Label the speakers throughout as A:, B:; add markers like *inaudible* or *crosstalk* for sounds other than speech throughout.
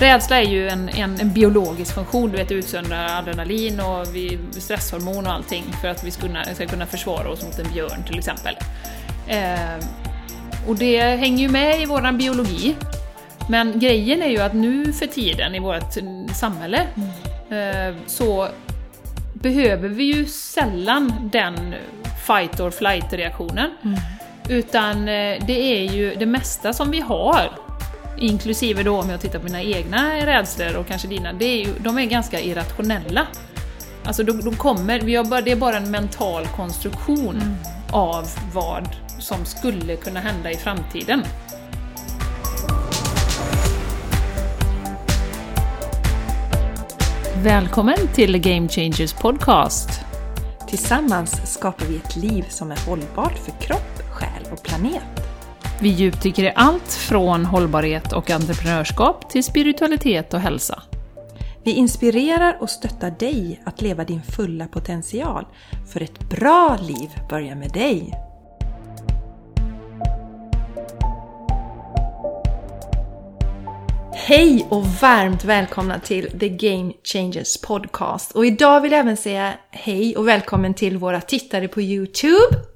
A: Rädsla är ju en, en, en biologisk funktion, du vet utsöndrar adrenalin och vi, stresshormon och allting för att vi ska kunna, ska kunna försvara oss mot en björn till exempel. Eh, och det hänger ju med i våran biologi. Men grejen är ju att nu för tiden i vårt samhälle eh, så behöver vi ju sällan den fight or flight reaktionen. Utan eh, det är ju det mesta som vi har, inklusive då om jag tittar på mina egna rädslor och kanske dina, det är ju, de är ganska irrationella. Alltså de, de kommer, det är bara en mental konstruktion av vad som skulle kunna hända i framtiden. Välkommen till Game Changers Podcast!
B: Tillsammans skapar vi ett liv som är hållbart för kropp, själ och planet.
A: Vi djupdyker i allt från hållbarhet och entreprenörskap till spiritualitet och hälsa.
B: Vi inspirerar och stöttar dig att leva din fulla potential. För ett bra liv börjar med dig. Hej och varmt välkomna till The Game Changers Podcast. Och idag vill jag även säga hej och välkommen till våra tittare på Youtube.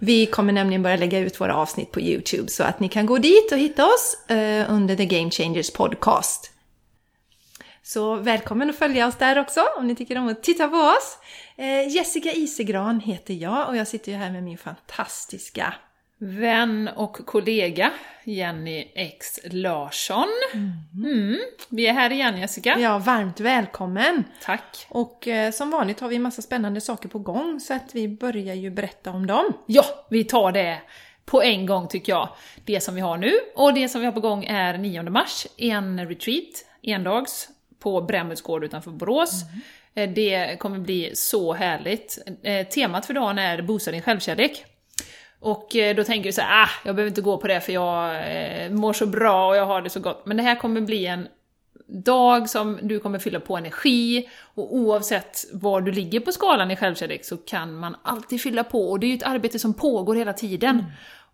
B: Vi kommer nämligen börja lägga ut våra avsnitt på Youtube så att ni kan gå dit och hitta oss eh, under The Game Changers Podcast. Så välkommen att följa oss där också om ni tycker om att titta på oss. Eh, Jessica Isegran heter jag och jag sitter ju här med min fantastiska
A: Vän och kollega Jenny X Larsson. Mm. Vi är här igen Jessica.
B: Ja, varmt välkommen!
A: Tack.
B: Och eh, som vanligt har vi massa spännande saker på gång så att vi börjar ju berätta om dem.
A: Ja, vi tar det på en gång tycker jag. Det som vi har nu och det som vi har på gång är 9 mars, en retreat, endags, på Brämhults gård utanför Borås. Eh, Det kommer bli så härligt. Eh, Temat för dagen är Boosta din självkärlek. Och eh, då tänker du så här, ah, jag behöver inte gå på det för jag eh, mår så bra och jag har det så gott. Men det här kommer bli en dag som du kommer fylla på energi och oavsett var du ligger på skalan i självkärlek så kan man alltid fylla på och det är ju ett arbete som pågår hela tiden.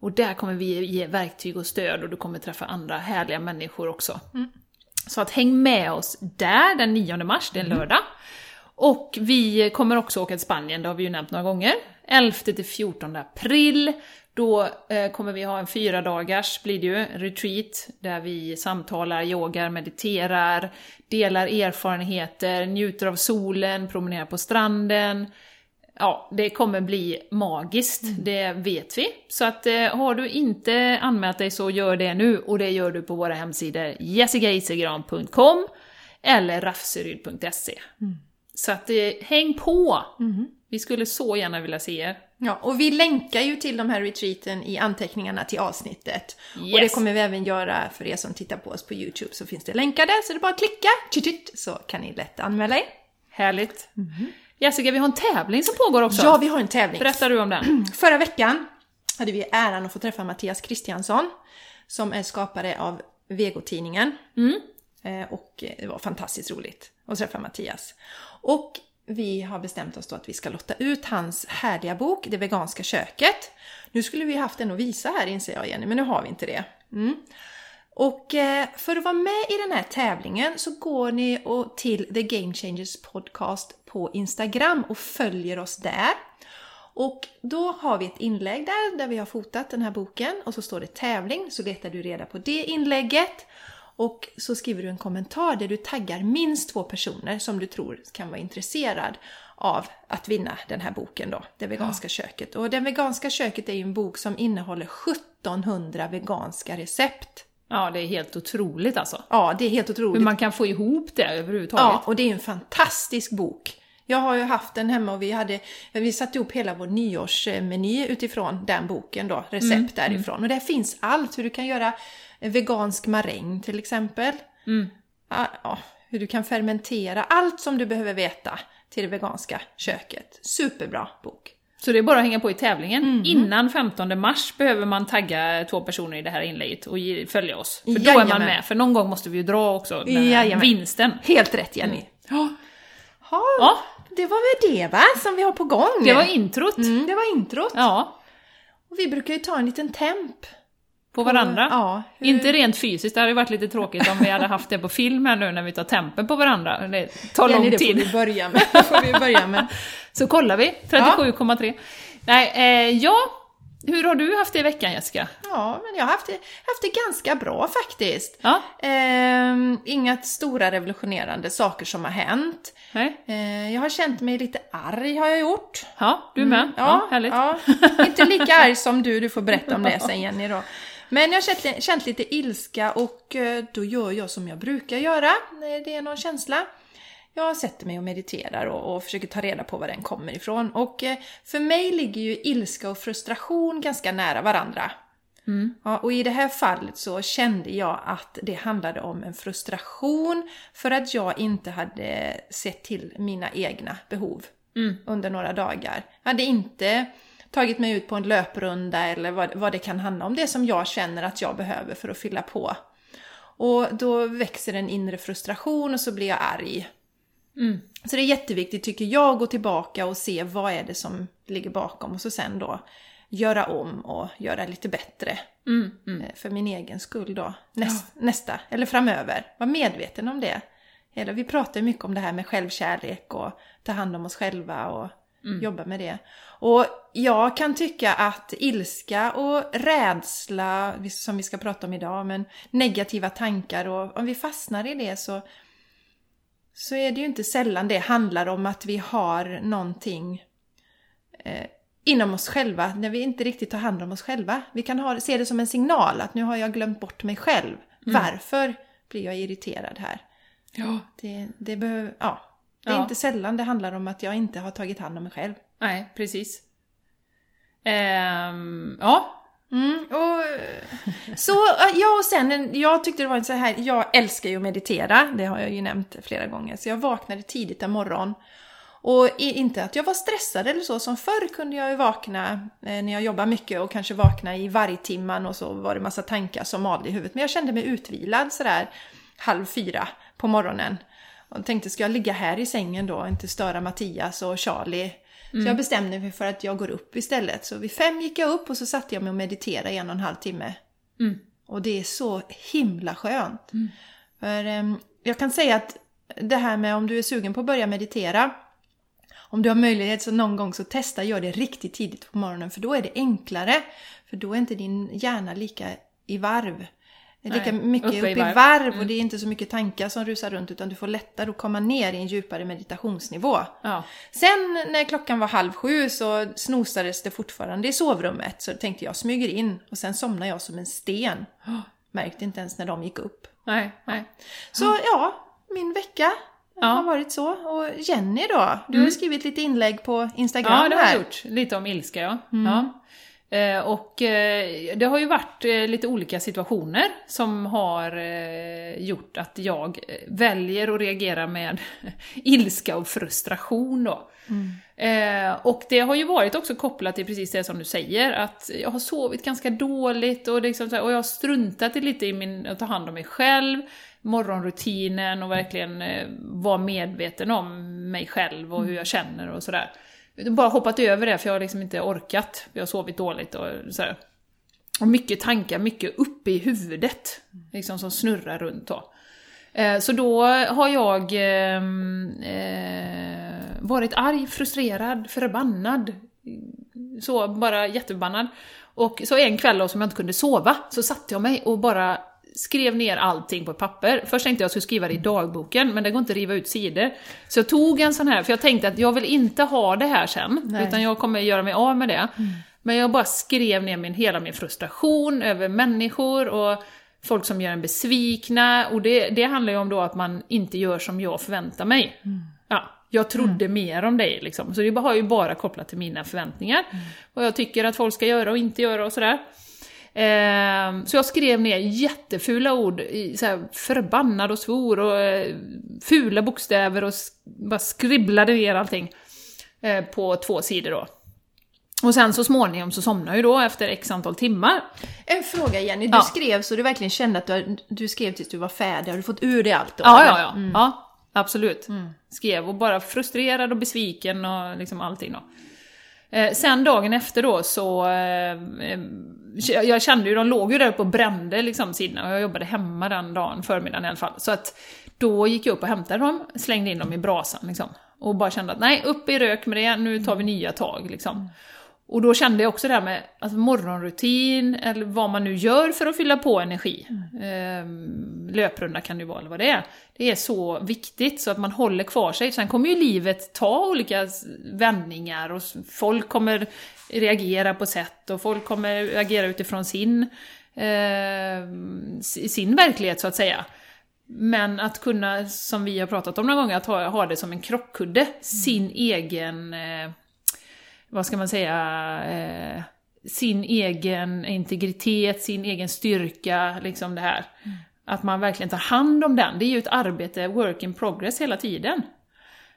A: Och där kommer vi ge verktyg och stöd och du kommer träffa andra härliga människor också. Så att häng med oss där den 9 mars, det är en lördag. Och vi kommer också åka till Spanien, det har vi ju nämnt några gånger. 11 till 14 april. Då eh, kommer vi ha en fyra dagars, blir det ju, retreat, där vi samtalar, yogar, mediterar, delar erfarenheter, njuter av solen, promenerar på stranden. Ja, det kommer bli magiskt, det vet vi. Så att eh, har du inte anmält dig så gör det nu och det gör du på våra hemsidor jessicaisigran.com eller rafseryd.se. Så att eh, häng på! Vi skulle så gärna vilja se er.
B: Ja, och vi länkar ju till de här retreaten i anteckningarna till avsnittet. Och det
A: Yes.
B: kommer vi även göra för er som tittar på oss på YouTube så finns det länkar där så det är bara att klicka tjut, så kan ni lätt anmäla er.
A: Härligt. Jessica, vi har en tävling som pågår också.
B: Ja, vi har en tävling.
A: Berättar du om den? *clears throat*
B: Förra veckan hade vi äran att få träffa Mattias Kristiansson som är skapare av Vegotidningen. Eh, Och det var fantastiskt roligt att träffa Mattias. Och vi har bestämt oss då att vi ska lotta ut hans härliga bok Det veganska köket. Nu skulle vi haft den att visa här inser jag Jenny, men nu har vi inte det. Mm. Och eh, för att vara med i den här tävlingen så går ni till The Game Changers Podcast på Instagram och följer oss där. Och då har vi ett inlägg där, där vi har fotat den här boken och så står det tävling, så letar du reda på det inlägget. Och så skriver du en kommentar där du taggar minst två personer som du tror kan vara intresserad av att vinna den här boken då, Det veganska köket. Och Det veganska köket är ju en bok som innehåller 1700 veganska recept.
A: Ja, det är helt otroligt alltså.
B: Ja, det är helt otroligt.
A: Hur man kan få ihop det överhuvudtaget.
B: Ja, och det är en fantastisk bok. Jag har ju haft den hemma och vi hade, vi satte ihop hela vår nyårsmeny utifrån den boken då, recept därifrån. Och där finns allt, hur du kan göra vegansk maräng till exempel. Ja, ja, hur du kan fermentera, allt som du behöver veta till det veganska köket. Superbra bok.
A: Så det är bara att hänga på i tävlingen. Innan 15 mars behöver man tagga två personer i det här inlägget och ge, följa oss. För då är man med, för någon gång måste vi ju dra också den här
B: Jajamän.
A: vinsten.
B: Helt rätt Jenny.
A: Ja,
B: Ja,
A: Ja.
B: det var väl det va, som vi har på gång.
A: det var introt.
B: mm, det var introt.
A: Ja,
B: Och vi brukar ju ta en liten temp
A: på varandra.
B: Ja, hur-
A: Inte rent fysiskt, det hade varit lite tråkigt om vi hade haft det på film här nu när vi tar tempen på varandra. Det tar lång
B: Jenny, det får
A: tid.
B: vi börja med. Det får vi börja med. *laughs*
A: Så kollar vi, 37,3. Nej, eh, ja, hur har du haft det i veckan Jessica?
B: Ja, men jag har haft det, haft det ganska bra faktiskt.
A: Ja,
B: Ehm, inga stora revolutionerande saker som har hänt. Ehm, jag har känt mig lite arg har jag gjort.
A: Ja, du med? Ja, härligt.
B: ja. *laughs* Inte lika arg som du, du får berätta om det sen Jenny då. Men jag har känt, känt lite ilska och eh, då gör jag som jag brukar göra när det är någon känsla. Jag sätter mig och mediterar och, och försöker ta reda på var den kommer ifrån. Och eh, för mig ligger ju ilska och frustration ganska nära varandra. Ja, och i det här fallet så kände jag att det handlade om en frustration för att jag inte hade sett till mina egna behov under några dagar. Jag hade inte tagit mig ut på en löprunda eller vad, vad det kan handla om. Det som jag känner att jag behöver för att fylla på. Och då växer en inre frustration och så blir jag arg. Så det är jätteviktigt tycker jag att gå tillbaka och se vad är det som ligger bakom och så sen då göra om och göra lite bättre. Eh, För min egen skull då. Näst, Nästa, eller framöver. Var medveten om det. Eller, vi pratar ju mycket om det här med självkärlek och ta hand om oss själva och jobba med det. Och jag kan tycka att ilska och rädsla, som vi ska prata om idag, men negativa tankar och om vi fastnar i det så så är det ju inte sällan det handlar om att vi har någonting eh, inom oss själva, när vi inte riktigt tar hand om oss själva. Vi kan ha, se det som en signal att nu har jag glömt bort mig själv. Varför blir jag irriterad här?
A: Ja.
B: Det, det, behöver, ja. Det är
A: Ja.
B: inte sällan det handlar om att jag inte har tagit hand om mig själv.
A: Nej, precis. Ehm, ja,
B: Mm, och, så, ja, och sen, jag tyckte det var en så här, jag älskar ju att meditera, det har jag ju nämnt flera gånger, så jag vaknade tidigt en morgon. Och inte att jag var stressad eller så, som förr kunde jag ju vakna eh, när jag jobbar mycket och kanske vakna i vargtimman och så var det massa tankar som malde i huvudet. Men jag kände mig utvilad sådär halv fyra på morgonen. Och tänkte, ska jag ligga här i sängen då och inte störa Mattias och Charlie? Så jag bestämde mig för att jag går upp istället. Så vid fem gick jag upp och så satte jag mig och mediterade i en och en halv timme. Och det är så himla skönt. För ehm, jag kan säga att det här med om du är sugen på att börja meditera. Om du har möjlighet så någon gång så testa gör det riktigt tidigt på morgonen för då är det enklare. För då är inte din hjärna lika i varv. Det är lika
A: Nej,
B: mycket
A: uppe i
B: i
A: varv.
B: varv, och det är inte så mycket tankar som rusar runt utan du får lättare att komma ner i en djupare meditationsnivå.
A: ja.
B: Sen när klockan var halv sju så snosades det fortfarande i sovrummet så tänkte jag smyger in och sen somnade jag som en sten. Märkte inte ens när de gick upp.
A: Nej, nej.
B: Så ja, min vecka
A: Ja.
B: har varit så. Och Jenny då? Du har ju skrivit lite inlägg på Instagram
A: Ja, det har
B: här.
A: jag gjort. Lite om ilska, ja. ja. Eh, och eh, det har ju varit eh, lite olika situationer som har gjort att jag väljer att reagera med *laughs* ilska och frustration då. Eh, och det har ju varit också kopplat till precis det som du säger, att jag har sovit ganska dåligt och, liksom här, och jag har struntat lite i min, att ta hand om mig själv, morgonrutinen och verkligen vara medveten om mig själv och hur jag känner och sådär. Bara hoppat över det för jag har liksom inte orkat, jag har sovit dåligt och sådär. Och mycket tankar, mycket uppe i huvudet, liksom som snurrar runt då. Eh, Så då har jag eh, eh, varit arg, frustrerad, förbannad. Så, bara jätteförbannad. Och så en kväll då som jag inte kunde sova, så satte jag mig och bara skrev ner allting på papper. Först tänkte jag att jag skulle skriva det i dagboken, men det går inte att riva ut sidor. Så jag tog en sån här, för jag tänkte att jag vill inte ha det här sen,
B: Nej.
A: utan jag kommer göra mig av med det. Men jag bara skrev ner min, hela min frustration över människor och folk som gör en besvikna. Och det, det handlar ju om då att man inte gör som jag förväntar mig. Ja, jag trodde mer om dig liksom. Så det har ju bara kopplat till mina förväntningar. Vad jag tycker att folk ska göra och inte göra och sådär. Ehm, så jag skrev ner jättefula ord, i, så här, förbannad och svor och eh, fula bokstäver och bara skribblade ner allting eh, på två sidor då. Och sen så småningom så somnade jag ju då efter x antal timmar.
B: En fråga Jenny, du
A: Ja.
B: skrev så du verkligen kände att du, du skrev tills du var färdig. Har du fått ur dig allt då?
A: Ja,
B: eller?
A: ja, ja. ja absolut. Skrev och bara frustrerad och besviken och liksom allting då. Eh, sen dagen efter då så... Eh, eh, jag kände ju, de låg ju där uppe och brände liksom sidorna och jag jobbade hemma den dagen, förmiddagen i alla fall. Så att då gick jag upp och hämtade dem, slängde in dem i brasan liksom. Och bara kände att nej, upp i rök med det, nu tar vi nya tag liksom. Och då kände jag också det här med alltså, morgonrutin, eller vad man nu gör för att fylla på energi. Mm. löprunda kan det ju vara, eller vad det är. Det är så viktigt så att man håller kvar sig. Sen kommer ju livet ta olika vändningar och folk kommer reagera på sätt och folk kommer agera utifrån sin, eh, sin verklighet så att säga. Men att kunna, som vi har pratat om några gånger, att ha, ha det som en krockkudde, mm. sin egen eh, vad ska man säga, eh, sin egen integritet, sin egen styrka, liksom det här. Mm. Att man verkligen tar hand om den. Det är ju ett arbete, work in progress hela tiden.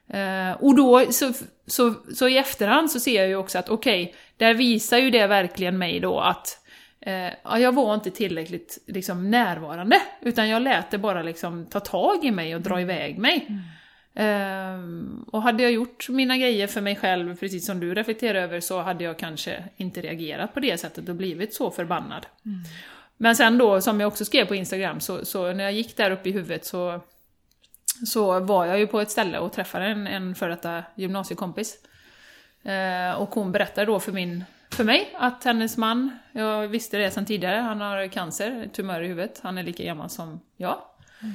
A: Eh, och då, så, så, så i efterhand så ser jag ju också att okej, okay, där visar ju det verkligen mig då att eh, ja, jag var inte tillräckligt liksom, närvarande, utan jag lät det bara liksom ta tag i mig och dra mm. iväg mig. Mm. Um, och hade jag gjort mina grejer för mig själv, precis som du reflekterar över, så hade jag kanske inte reagerat på det sättet och blivit så förbannad. Mm. Men sen då, som jag också skrev på Instagram, så, så, när jag gick där uppe i huvudet så, så var jag ju på ett ställe och träffade en, en före detta gymnasiekompis. Eh, och hon berättade då för, min, för mig att hennes man, jag visste det sedan tidigare, han har cancer, tumör i huvudet, han är lika gammal som jag. Mm.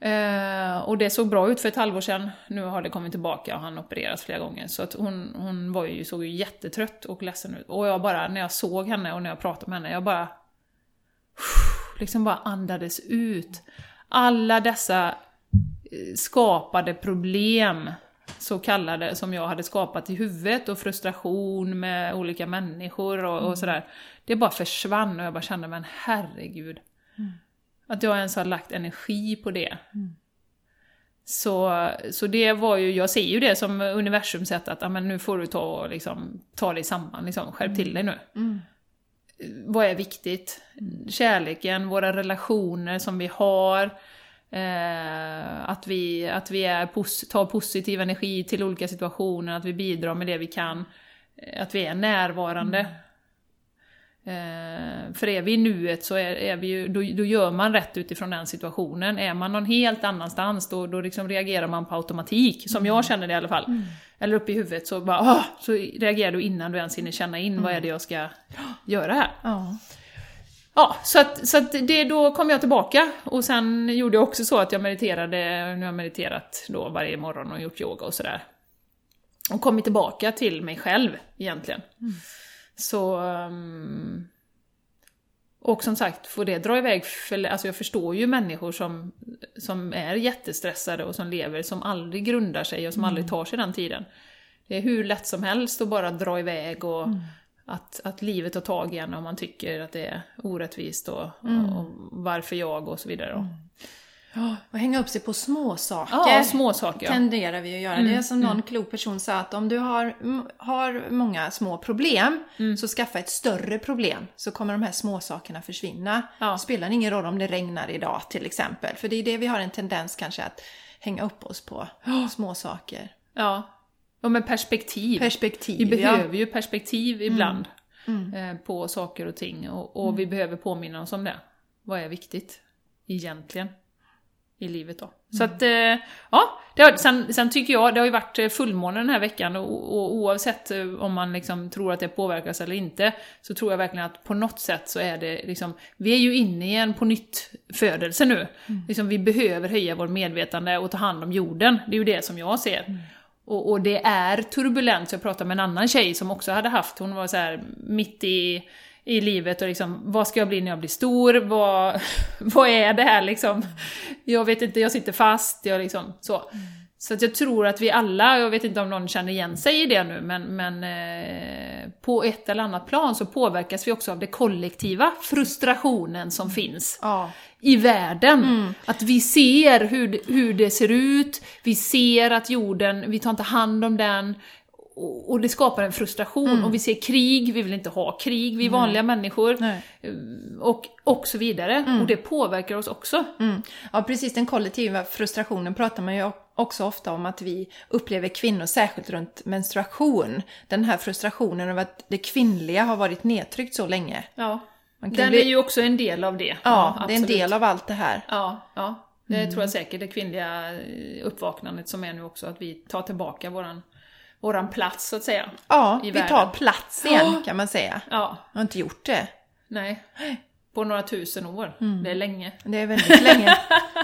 A: Eh, och det såg bra ut för ett halvår sedan. Nu har det kommit tillbaka och han opererats flera gånger. Så att hon, hon var ju, såg ju jättetrött och ledsen ut. Och jag bara, när jag såg henne och när jag pratade med henne, jag bara... Liksom bara andades ut. Alla dessa eh, skapade problem, så kallade, som jag hade skapat i huvudet och frustration med olika människor och, och mm. sådär. Det bara försvann och jag bara kände, men herregud. Mm. Att jag ens har lagt energi på det. Mm. Så, så det var ju, jag ser ju det som universums sätt att, amen, nu får du ta, liksom, ta dig samman, liksom, skärp till dig nu. Mm. Vad är viktigt? Kärleken, våra relationer som vi har, eh, att vi, att vi är tar positiv energi till olika situationer, att vi bidrar med det vi kan, eh, att vi är närvarande. Mm. Mm. Eh, för är vi i nuet så är, är vi ju, då, då, gör man rätt utifrån den situationen. Är man någon helt annanstans då, då liksom reagerar man på automatik, som mm. jag känner det i alla fall. Mm. Eller uppe i huvudet så bara Åh! så reagerar du innan du ens hinner känna in mm. vad är det jag ska göra här. Ja. Ja, så att, så att det, då kom jag tillbaka och sen gjorde jag också så att jag mediterade, nu har jag mediterat då varje morgon och gjort yoga och sådär. Och kommit tillbaka till mig själv egentligen. Mm. Så... Um, och som sagt, får det dra iväg, för, alltså jag förstår ju människor som, som är jättestressade och som lever, som aldrig grundar sig och som mm. aldrig tar sig den tiden. Det är hur lätt som helst att bara dra iväg och mm. att, att livet tar tag i en om man tycker att det är orättvist och, mm. och, och varför jag och så vidare. Då.
B: Ja, och hänga upp sig på små saker.
A: Ja, små saker.
B: Ja. tenderar vi att göra. Mm, det är som någon mm. klok person sa att om du har, har många små problem, mm. så skaffa ett större problem. Så kommer de här små sakerna försvinna. Ja. Det spelar ingen roll om det regnar idag till exempel. För det är det vi har en tendens kanske att hänga upp oss på. Oh. Små saker.
A: Ja. Och med perspektiv.
B: Perspektiv,
A: Vi behöver ja. ju perspektiv ibland. Mm. Mm. Eh, på saker och ting. Och, och vi behöver påminna oss om det. Vad är viktigt? Egentligen i livet då. Mm. Så att, eh, ja, det har, sen, sen, tycker jag, det har ju varit eh, fullmåne den här veckan och, och oavsett eh, om man liksom tror att det påverkas eller inte, så tror jag verkligen att på något sätt så är det liksom, vi är ju inne i en på nytt födelse nu. Mm. Liksom, vi behöver höja vår medvetande och ta hand om jorden, det är ju det som jag ser. Mm. Och, och, det är turbulent, så jag pratade med en annan tjej som också hade haft, hon var så här mitt i i livet och liksom, vad ska jag bli när jag blir stor? Vad, *laughs* vad är det här liksom? Jag vet inte, jag sitter fast, jag liksom så. Mm. Så att jag tror att vi alla, jag vet inte om någon känner igen sig i det nu, men, men eh, på ett eller annat plan så påverkas vi också av det kollektiva frustrationen som mm. finns ja. i världen. Mm. Att vi ser hur, hur det ser ut, vi ser att jorden, vi tar inte hand om den, och det skapar en frustration mm. och vi ser krig, vi vill inte ha krig, vi är vanliga Nej. människor. Nej. Och, och så vidare. Mm. Och det påverkar oss också.
B: Mm. Ja precis, den kollektiva frustrationen pratar man ju också ofta om att vi upplever kvinnor, särskilt runt menstruation, den här frustrationen över att det kvinnliga har varit nedtryckt så länge.
A: Ja. Den
B: bli-
A: är ju också en del av det.
B: Ja, det är en del av allt det här.
A: Ja, ja. Det
B: Mm.
A: tror jag säkert, det kvinnliga eh, uppvaknandet som är nu också, att vi tar tillbaka våran, våran plats så att säga.
B: Ja,
A: I
B: vi tar plats igen
A: Ja.
B: kan man säga.
A: Ja,
B: Jag har inte gjort det.
A: nej. På några tusen år.
B: Mm.
A: Det är länge.
B: Det är väldigt länge.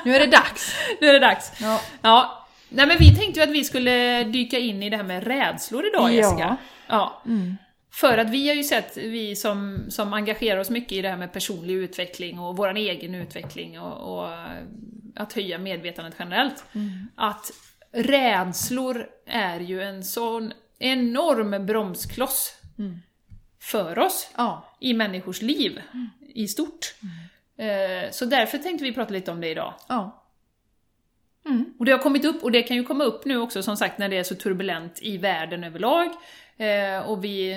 B: Nu är det dags. *laughs*
A: Nu är det dags.
B: Ja.
A: Ja. Nej men vi tänkte ju att vi skulle dyka in i det här med rädslor idag
B: Ja.
A: Jessica. Ja.
B: Mm.
A: För att vi har ju sett, vi som, som engagerar oss mycket i det här med personlig utveckling och vår egen utveckling och, och att höja medvetandet generellt.
B: Mm.
A: Att rädslor är ju en sån enorm bromskloss
B: Mm.
A: för oss
B: Ja.
A: i människors liv i stort. Eh, Så därför tänkte vi prata lite om det idag.
B: Ja.
A: Och det har kommit upp, och det kan ju komma upp nu också som sagt när det är så turbulent i världen överlag. Eh, och vi,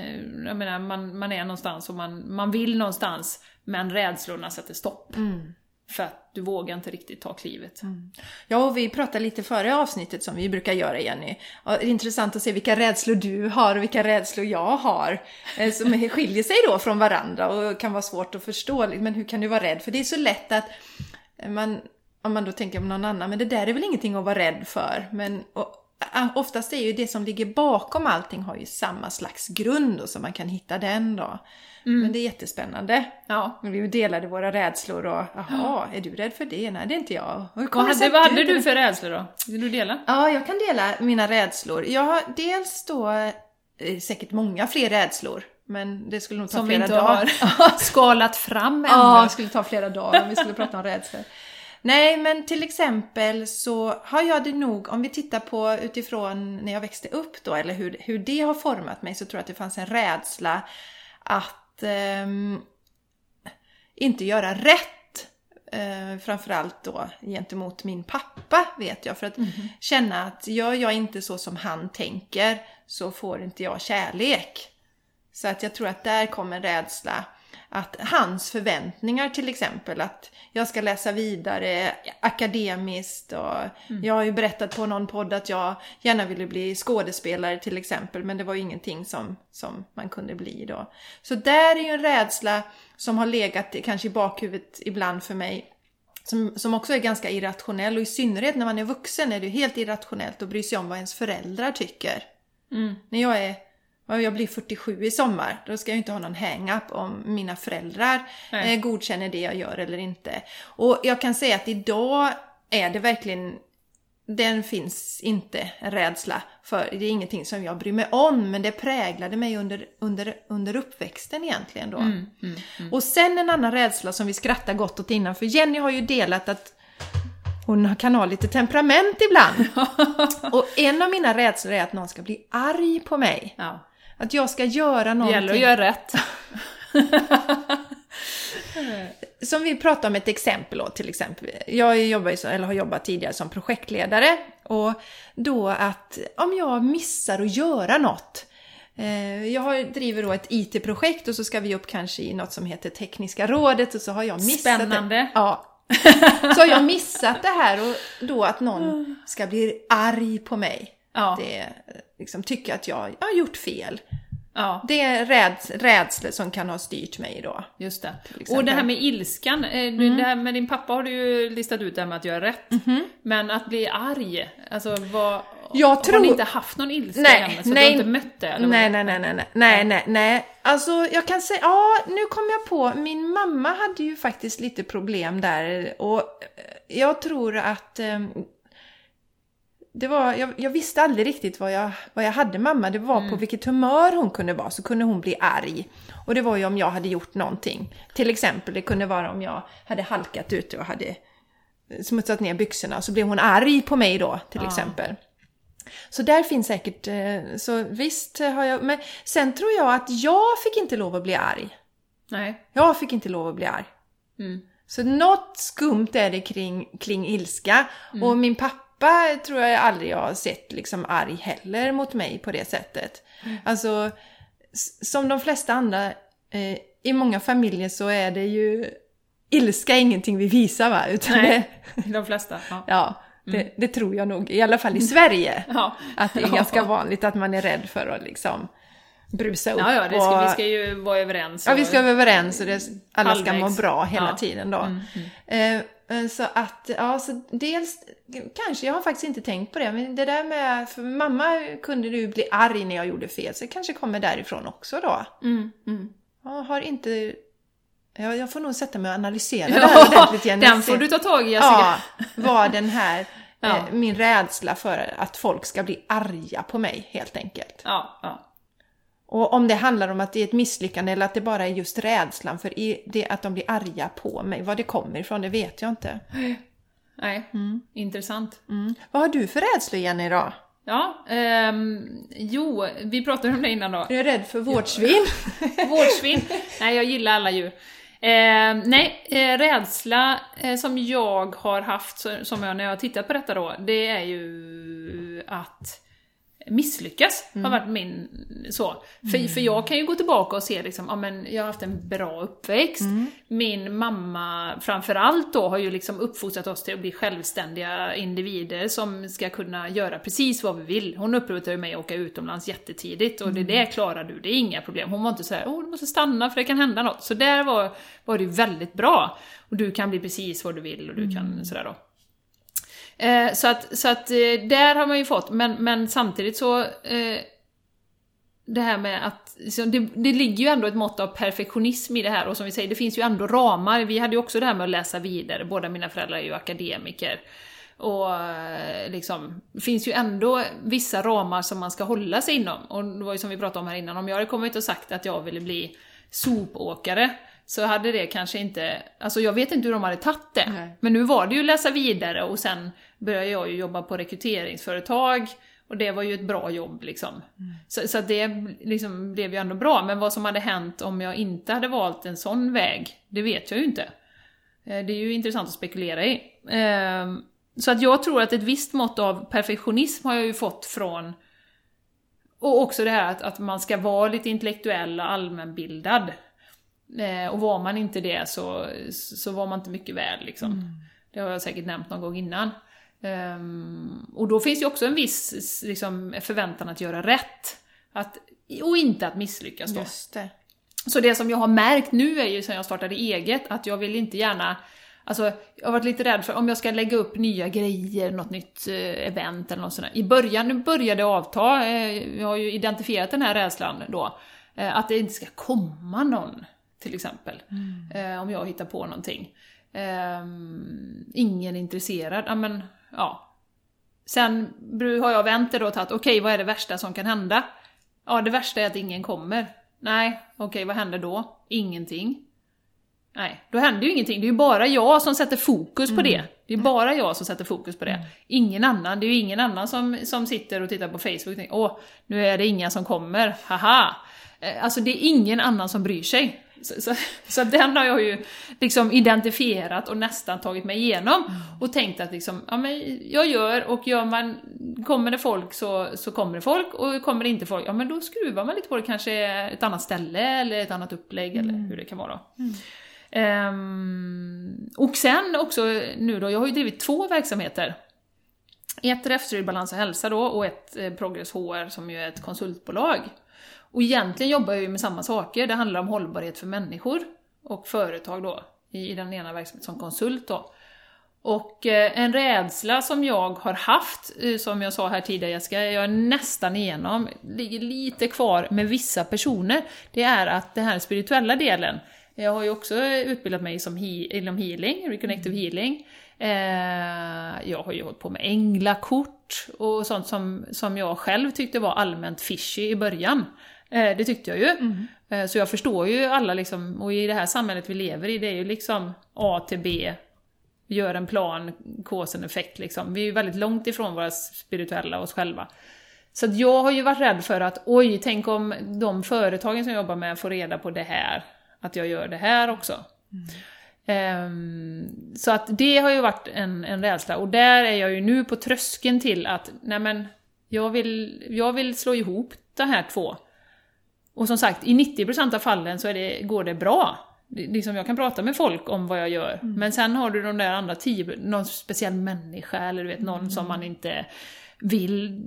A: jag menar, man, man är någonstans och man, man vill någonstans, men rädslorna sätter stopp. För att du vågar inte riktigt ta klivet. Mm.
B: Ja, och vi pratade lite före avsnittet som vi brukar göra Jenny. Och det är intressant att se vilka rädslor du har och vilka rädslor jag har. Eh, som *laughs* skiljer sig då från varandra och kan vara svårt att förstå. Men hur kan du vara rädd? För det är så lätt att eh, man, om man då tänker på någon annan, men det där är väl ingenting att vara rädd för. Men och, oftast är ju det som ligger bakom allting har ju samma slags grund och så man kan hitta den då. Men det är jättespännande.
A: Ja.
B: Vi delade våra rädslor och jaha, är du rädd för det? Nej, det är inte jag.
A: Vad hade, vad hade
B: inte-
A: du för rädslor då? Vill du dela?
B: Ja, jag kan dela mina rädslor. Jag har dels då eh, säkert många fler rädslor. Men det skulle nog ta
A: Som vi
B: flera
A: inte
B: dagar.
A: har *laughs* skalat fram ännu.
B: Ja, det skulle ta flera dagar om vi skulle prata om rädslor. Nej, men till exempel så har jag det nog, om vi tittar på utifrån när jag växte upp då, eller hur, hur det har format mig, så tror jag att det fanns en rädsla att ehm, inte göra rätt. Eh, framförallt då gentemot min pappa vet jag. För att känna att gör jag inte så som han tänker så får inte jag kärlek. Så att jag tror att där kommer rädsla. Att hans förväntningar till exempel, att jag ska läsa vidare akademiskt och jag har ju berättat på någon podd att jag gärna ville bli skådespelare till exempel, men det var ju ingenting som, som man kunde bli då. Så där är ju en rädsla som har legat kanske i bakhuvudet ibland för mig som, som också är ganska irrationell och i synnerhet när man är vuxen är det ju helt irrationellt att bry sig om vad ens föräldrar tycker. När jag är jag blir 47 i sommar, då ska jag inte ha någon hang-up om mina föräldrar
A: Nej.
B: eh, godkänner det jag gör eller inte. Och jag kan säga att idag är det verkligen, den finns inte rädsla för. Det är ingenting som jag bryr mig om, men det präglade mig under, under, under uppväxten egentligen då. Och sen en annan rädsla som vi skrattar gott åt innan, för Jenny har ju delat att hon kan ha lite temperament ibland. *laughs* Och en av mina rädslor är att någon ska bli arg på mig.
A: Ja.
B: Att jag ska göra
A: Det
B: någonting.
A: gäller att göra rätt. *laughs*
B: Som vi pratade om ett exempel då, till exempel. Jag jobbar eller har jobbat tidigare som projektledare. Och då att om jag missar att göra något. Eh, jag driver då ett IT-projekt och så ska vi upp kanske i något som heter Tekniska rådet och så har jag missat
A: Spännande.
B: det. Ja. *laughs* Så har jag missat det här och då att någon ska bli arg på mig.
A: Ja.
B: Det liksom tycker att jag, jag har gjort fel.
A: Ja.
B: Det är räd, rädslor som kan ha styrt mig då.
A: Just det. Och det här med ilskan, eh,
B: Mm.
A: det här med din pappa har du ju listat ut det här med att göra rätt. Men att bli arg, alltså vad...
B: Jag
A: Har
B: tror-
A: ni inte haft någon ilska
B: Nej,
A: än? Så
B: nej.
A: du har inte mött det? Eller?
B: Nej, nej, nej, nej, nej, nej, nej, nej. Alltså jag kan säga, ja nu kom jag på, min mamma hade ju faktiskt lite problem där och eh, jag tror att eh, det var, jag, jag visste aldrig riktigt vad jag, vad jag hade mamma, det var
A: Mm.
B: på vilket humör hon kunde vara, så kunde hon bli arg. Och det var ju om jag hade gjort någonting. Till exempel, det kunde vara om jag hade halkat ute och hade smutsat ner byxorna, så blev hon arg på mig då, till
A: Ja.
B: exempel. Så där finns säkert, eh, så visst har jag, men sen tror jag att jag fick inte lov att bli arg.
A: Nej.
B: Jag fick inte lov att bli arg.
A: Mm.
B: Så något skumt är det kring, kring ilska. Och min pappa tror jag aldrig jag har sett liksom arg heller mot mig på det sättet. Alltså, s- som de flesta andra, eh, i många familjer så är det ju ilska är ingenting vi visar va? Utan
A: Nej.
B: det, *laughs*
A: De flesta. Ja. *laughs*
B: ja. Det, det tror jag nog, i alla fall i Sverige. *laughs*
A: Ja.
B: Att det är ganska vanligt att man är rädd för att liksom brusa upp.
A: Ja, ja, det ska,
B: och,
A: vi ska ju vara överens.
B: ja, vi
A: och-
B: ska vara överens och det, alla ska må bra hela.
A: Mm,
B: tiden då. Eh, eh, Så att, ja, så dels kanske, jag har faktiskt inte tänkt på det, men det där med, för mamma kunde ju bli arg när jag gjorde fel, så det kanske kommer därifrån också då.
A: Mm, mm.
B: Jag har inte, ja, jag får nog sätta mig och analysera *laughs* det här
A: Ja,
B: ordentligt igen.
A: den får du ta tag i Jessica.
B: Ja, vad den här, *laughs*
A: Ja.
B: eh, min rädsla för att folk ska bli arga på mig helt enkelt.
A: Ja, ja.
B: Och om det handlar om att det är ett misslyckande eller att det bara är just rädslan för det att de blir arga på mig, var det kommer ifrån det vet jag inte.
A: Nej, intressant.
B: Mm. Vad har du för rädslor Jenny då?
A: Ja, ehm, jo, vi pratade om det innan då.
B: Är du rädd för vårdsvin? *laughs*
A: Vårdsvin. Nej, jag gillar alla djur. Eh, nej, eh, rädsla eh, som jag har haft, som jag när jag har tittat på detta då, det är ju att misslyckas har varit min så. För, för jag kan ju gå tillbaka och se liksom, ja men jag har haft en bra uppväxt. Min mamma framförallt då har ju liksom uppfostrat oss till att bli självständiga individer som ska kunna göra precis vad vi vill. Hon uppmuntrade mig att åka utomlands jättetidigt och det där klarar du, det är inga problem. Hon var inte så här, åh du måste stanna för det kan hända något. Så där var, var det väldigt bra. Och du kan bli precis vad du vill och du kan sådär då. Eh, så att, så att eh, där har man ju fått, men, men samtidigt så eh, det här med att, så det, det ligger ju ändå ett mått av perfektionism i det här och som vi säger, det finns ju ändå ramar. Vi hade ju också det här med att läsa vidare, båda mina föräldrar är ju akademiker. Och eh, liksom, det finns ju ändå vissa ramar som man ska hålla sig inom. Och det var ju som vi pratade om här innan, om jag hade kommit och sagt att jag ville bli sopåkare, så hade det kanske inte, alltså jag vet inte hur de hade tagit det.
B: Nej.
A: Men nu var det ju läsa vidare och sen började jag ju jobba på rekryteringsföretag och det var ju ett bra jobb liksom. Så, så att det liksom blev ju ändå bra, men vad som hade hänt om jag inte hade valt en sån väg, det vet jag ju inte. Eh, Det är ju intressant att spekulera i. Ehm, Så att jag tror att ett visst mått av perfektionism har jag ju fått från och också det här att, att man ska vara lite intellektuell och allmänbildad. Eh, och var man inte det så, så var man inte mycket värd liksom. Det har jag säkert nämnt någon gång innan. Ehm, och då finns ju också en viss liksom, förväntan att göra rätt. Att, och inte att misslyckas då.
B: Just det.
A: Så det som jag har märkt nu är ju sen jag startade eget, att jag vill inte gärna Alltså, jag har varit lite rädd för om jag ska lägga upp nya grejer, något nytt eh, event eller något sånt där. I början, nu började avta, eh, jag har ju identifierat den här rädslan då, att det inte ska komma någon, till exempel. Eh, om jag hittar på någonting. Ehm, ingen intresserad, ja men, ja. Sen har jag vänt det då och tagit, okej vad är det värsta som kan hända? Ja, det värsta är att ingen kommer. Nej, okej, vad händer då? Ingenting. Nej, då händer ju ingenting. Det är ju bara jag som sätter fokus på det. Det är bara jag som sätter fokus på det. Ingen annan. Det är ju ingen annan som, som sitter och tittar på Facebook och tänker åh, nu är det inga som kommer, haha. Eh, Alltså det är ingen annan som bryr sig. Så, så, så den har jag ju liksom identifierat och nästan tagit mig igenom. Och tänkt att liksom, ja men jag gör och gör man, kommer det folk så, så kommer det folk och kommer det inte folk, ja men då skruvar man lite på det, kanske ett annat ställe eller ett annat upplägg eller hur det kan vara. Ehm, och sen också nu då, jag har ju drivit två verksamheter. Ett Räfsryd Balans och Hälsa då och ett eh, Progress HR som ju är ett konsultbolag. Och egentligen jobbar jag ju med samma saker, det handlar om hållbarhet för människor och företag då, i, i den ena verksamheten som konsult då. Och eh, en rädsla som jag har haft, eh, som jag sa här tidigare Jessica, jag är nästan igenom, ligger lite kvar med vissa personer, det är att den här spirituella delen, jag har ju också utbildat mig som he inom healing, reconnective healing. Eh, jag har ju hållit på med änglakort och sånt som, som jag själv tyckte var allmänt fishy i början. Eh, det tyckte jag ju. Eh, så jag förstår ju alla liksom, och i det här samhället vi lever i, det är ju liksom A till B, gör en plan, cause and effect liksom. Vi är ju väldigt långt ifrån våra spirituella oss själva. Så jag har ju varit rädd för att oj, tänk om de företagen som jag jobbar med får reda på det här, att jag gör det här också. Ehm, så att det har ju varit en, en rädsla, och där är jag ju nu på tröskeln till att, nej men, jag vill, jag vill slå ihop de här två. Och som sagt, i 90% av fallen så det, går det bra. det- liksom jag kan prata med folk om vad jag gör, men sen har du de där andra tio, någon speciell människa eller du vet någon som man inte vill,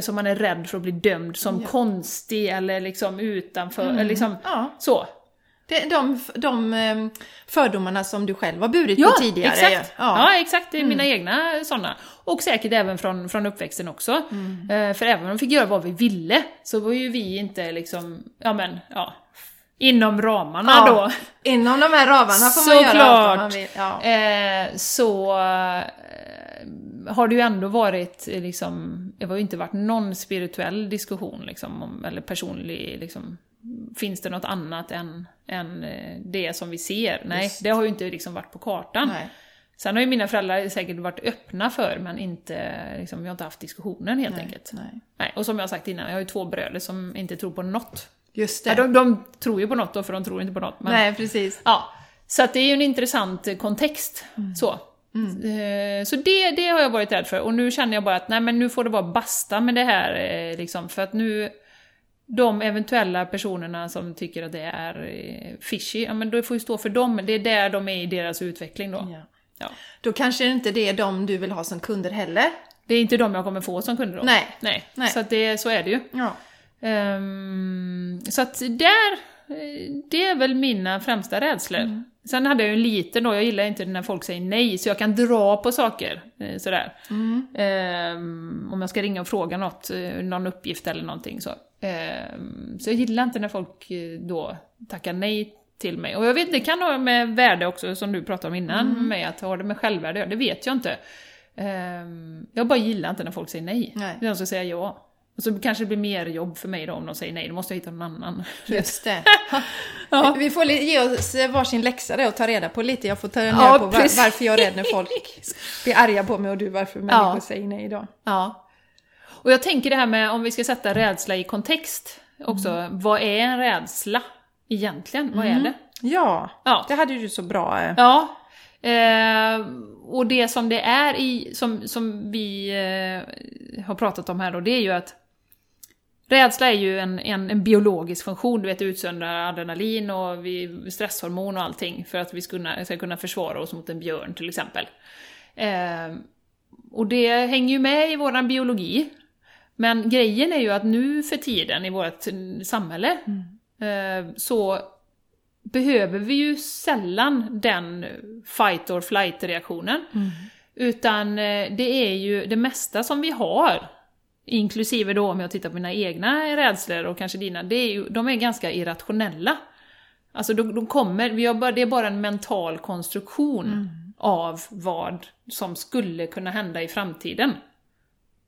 A: som man är rädd för att bli dömd som konstig eller liksom utanför, eller liksom
B: Ja.
A: så.
B: Det, de, de eh, fördomarna som du själv har burit
A: Ja,
B: på tidigare.
A: exakt!
B: ju.
A: Ja. exakt, det är mina egna sådana. Och säkert även från, från uppväxten också. Eh, för även om vi fick göra vad vi ville, så var ju vi inte liksom, ja men, ja, inom ramarna
B: Ja,
A: då.
B: Inom de här ramarna får man göra allt vad man vill. Ja.
A: Eh, så eh, har det ju ändå varit liksom, det har ju inte varit någon spirituell diskussion liksom, om, eller personlig liksom, Finns det något annat än, än eh, det som vi ser? Nej,
B: Just.
A: det har ju inte liksom varit på kartan.
B: Nej.
A: Sen har ju mina föräldrar säkert varit öppna för, men inte, liksom, vi har inte haft diskussionen helt enkelt.
B: Nej.
A: Nej, och som jag har sagt innan, jag har ju två bröder som inte tror på något.
B: Just det.
A: Ja, de, de tror ju på något då, för de tror inte på något. Men,
B: Nej, precis.
A: Ja, så att det är ju en intressant eh, kontext. Så, Eh, så det, det har jag varit rädd för. Och nu känner jag bara att nej men nu får det vara basta med det här. Liksom, för att nu, de eventuella personerna som tycker att det är eh, fishy, ja men då får ju stå för dem. Det är där de är i deras utveckling då.
B: Ja.
A: Ja.
B: Då kanske det inte det är de du vill ha som kunder heller.
A: Det är inte de jag kommer få som kunder då.
B: Nej.
A: Nej.
B: Nej.
A: Så det, så är det ju.
B: Ja.
A: Ehm, så att där, det är väl mina främsta rädslor. Sen hade jag ju en liten då, jag gillar inte när folk säger nej, så jag kan dra på saker. eh, Sådär. Ehm, om jag ska ringa och fråga något, eh, någon uppgift eller någonting så. Ehm, så jag gillar inte när folk eh, då tackar nej till mig. Och jag vet det kan ha med värde också, som du pratade om innan, med att ha det med självvärde det vet jag inte. Ehm, jag bara gillar inte när folk säger nej.
B: Nej.
A: De ska säga ja. Och så kanske det blir mer jobb för mig då om de säger nej, då måste jag hitta någon annan.
B: Just det. *laughs*
A: Ja.
B: Vi får ge oss varsin läxa där och ta reda på lite. Jag får ta reda
A: Ja,
B: på var, varför jag är rädd när folk *laughs* blir arga på mig och du varför människor
A: Ja.
B: säger nej då.
A: Ja. Och jag tänker det här med, om vi ska sätta rädsla i kontext också, vad är en rädsla egentligen? Vad är det?
B: Ja,
A: Ja.
B: det hade du så bra. eh.
A: Ja. Eh, och det som det är i, som, som vi eh, har pratat om här då, det är ju att Rädsla är ju en, en, en biologisk funktion, du vet utsöndrar adrenalin och vi, stresshormon och allting för att vi ska kunna, ska kunna försvara oss mot en björn till exempel. Eh, och det hänger ju med i våran biologi. Men grejen är ju att nu för tiden i vårt samhälle eh, så behöver vi ju sällan den fight or flight-reaktionen. Utan eh, det är ju det mesta som vi har, inklusive då om jag tittar på mina egna rädslor och kanske dina, det är ju, de är ganska irrationella. Alltså de, de kommer, vi har bara, det är bara en mental konstruktion av vad som skulle kunna hända i framtiden.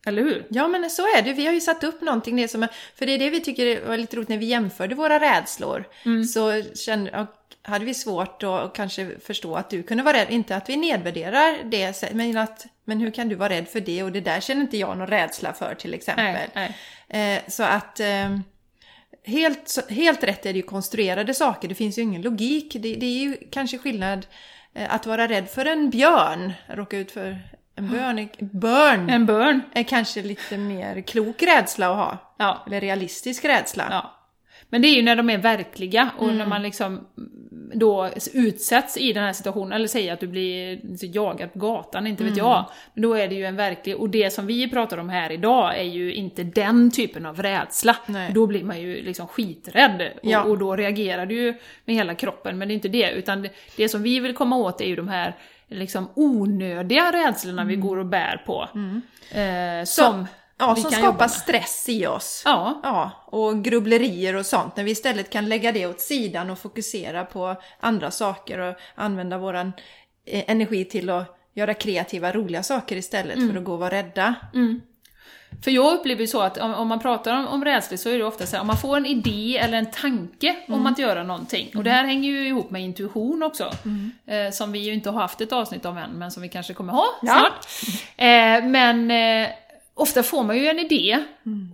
A: Eller hur?
B: Ja men så är det, vi har ju satt upp någonting, det som för det är det vi tycker var lite roligt när vi jämförde våra rädslor. Så kände, hade vi svårt att kanske förstå att du kunde vara rädd, inte att vi nedvärderar det, men att men hur kan du vara rädd för det och det där känner inte jag någon rädsla för till exempel.
A: Nej, nej.
B: Eh, så att eh, helt, helt rätt är det ju konstruerade saker, det finns ju ingen logik. Det, det är ju kanske skillnad eh, att vara rädd för en björn, råka ut för en björn, börn
A: En burn.
B: är kanske lite mer klok rädsla att ha.
A: Ja.
B: Eller realistisk rädsla.
A: Ja. Men det är ju när de är verkliga och när man liksom då utsätts i den här situationen, eller säger att du blir jagad på gatan, inte vet jag. Men då är det ju en verklig, och det som vi pratar om här idag är ju inte den typen av rädsla.
B: Nej.
A: Då blir man ju liksom skiträdd
B: Ja.
A: och, och då reagerar du ju med hela kroppen, men det är inte det. Utan det, det som vi vill komma åt är ju de här liksom onödiga rädslorna vi går och bär på. Eh, som
B: Ja,
A: vi
B: som skapar stress i oss.
A: Ja,
B: Ja, och grubblerier och sånt. När vi istället kan lägga det åt sidan och fokusera på andra saker och använda våran eh, energi till att göra kreativa, roliga saker istället
A: Mm.
B: för att gå och vara rädda.
A: För jag upplever ju så att om, om man pratar om, om rädslor så är det ofta så här, om man får en idé eller en tanke om att göra någonting. Och det här hänger ju ihop med intuition också. Eh, som vi ju inte har haft ett avsnitt av än, men som vi kanske kommer ha
B: Ja.
A: snart. Eh, men eh, ofta får man ju en idé,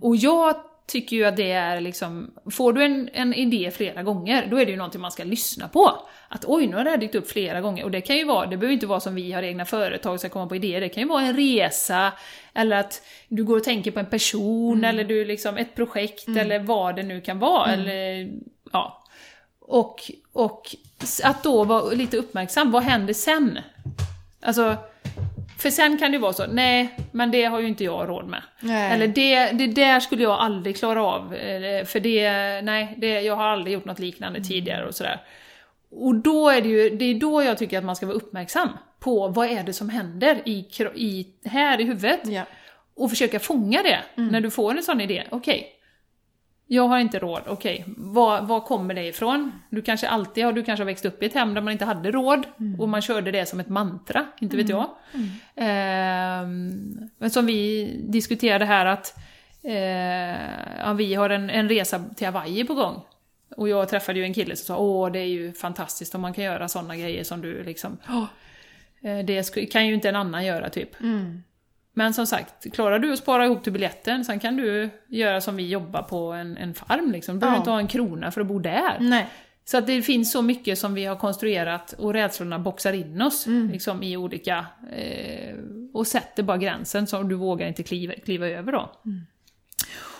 A: och jag tycker ju att det är liksom, får du en, en idé flera gånger, då är det ju någonting man ska lyssna på. Att oj, nu har det här dykt upp flera gånger. Och det kan ju vara, det behöver inte vara som vi har egna företag ska komma på idéer, det kan ju vara en resa, eller att du går och tänker på en person, eller du liksom ett projekt, eller vad det nu kan vara. Eller, ja. Och, och att då vara lite uppmärksam, vad händer sen? Alltså, för sen kan det vara så, nej, men det har ju inte jag råd med.
B: Nej.
A: Eller det, det där skulle jag aldrig klara av, eh, för det, nej, det, jag har aldrig gjort något liknande tidigare och sådär. Och då är det ju, det är då jag tycker att man ska vara uppmärksam på vad är det som händer i, i, här i huvudet
B: Ja.
A: och försöka fånga det när du får en sån idé. Okej, jag har inte råd. Okej, var, var kommer det ifrån? Du kanske alltid har, du kanske har växt upp i ett hem där man inte hade råd och man körde det som ett mantra, inte vet jag. Ehm, men som vi diskuterade här att eh, ja, vi har en, en resa till Hawaii på gång. Och jag träffade ju en kille som sa åh det är ju fantastiskt om man kan göra sådana grejer som du liksom, "Åh, eh, det kan ju inte en annan göra typ. Men som sagt, klarar du att spara ihop till biljetten, sen kan du göra som vi jobbar på en, en farm liksom. Du behöver
B: Ja.
A: inte ha en krona för att bo där.
B: Nej.
A: Så att det finns så mycket som vi har konstruerat och rädslorna boxar in oss
B: Mm.
A: liksom, i olika... Eh, och sätter bara gränsen så du vågar inte kliva, kliva över då.
B: Mm.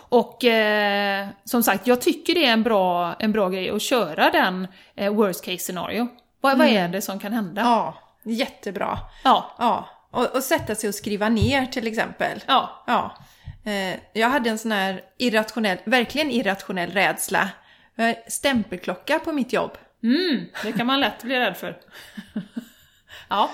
A: Och eh, som sagt, jag tycker det är en bra, en bra grej att köra den eh, worst case scenario. Vad, vad är det som kan hända?
B: Mm. Ja, jättebra.
A: Ja.
B: Ja, och, och sätta sig och skriva ner till exempel.
A: Ja.
B: Ja. Eh, jag hade en sån här irrationell, verkligen irrationell rädsla. Stämpelklocka på mitt jobb.
A: Mm, det kan man lätt bli rädd för. *laughs* ja.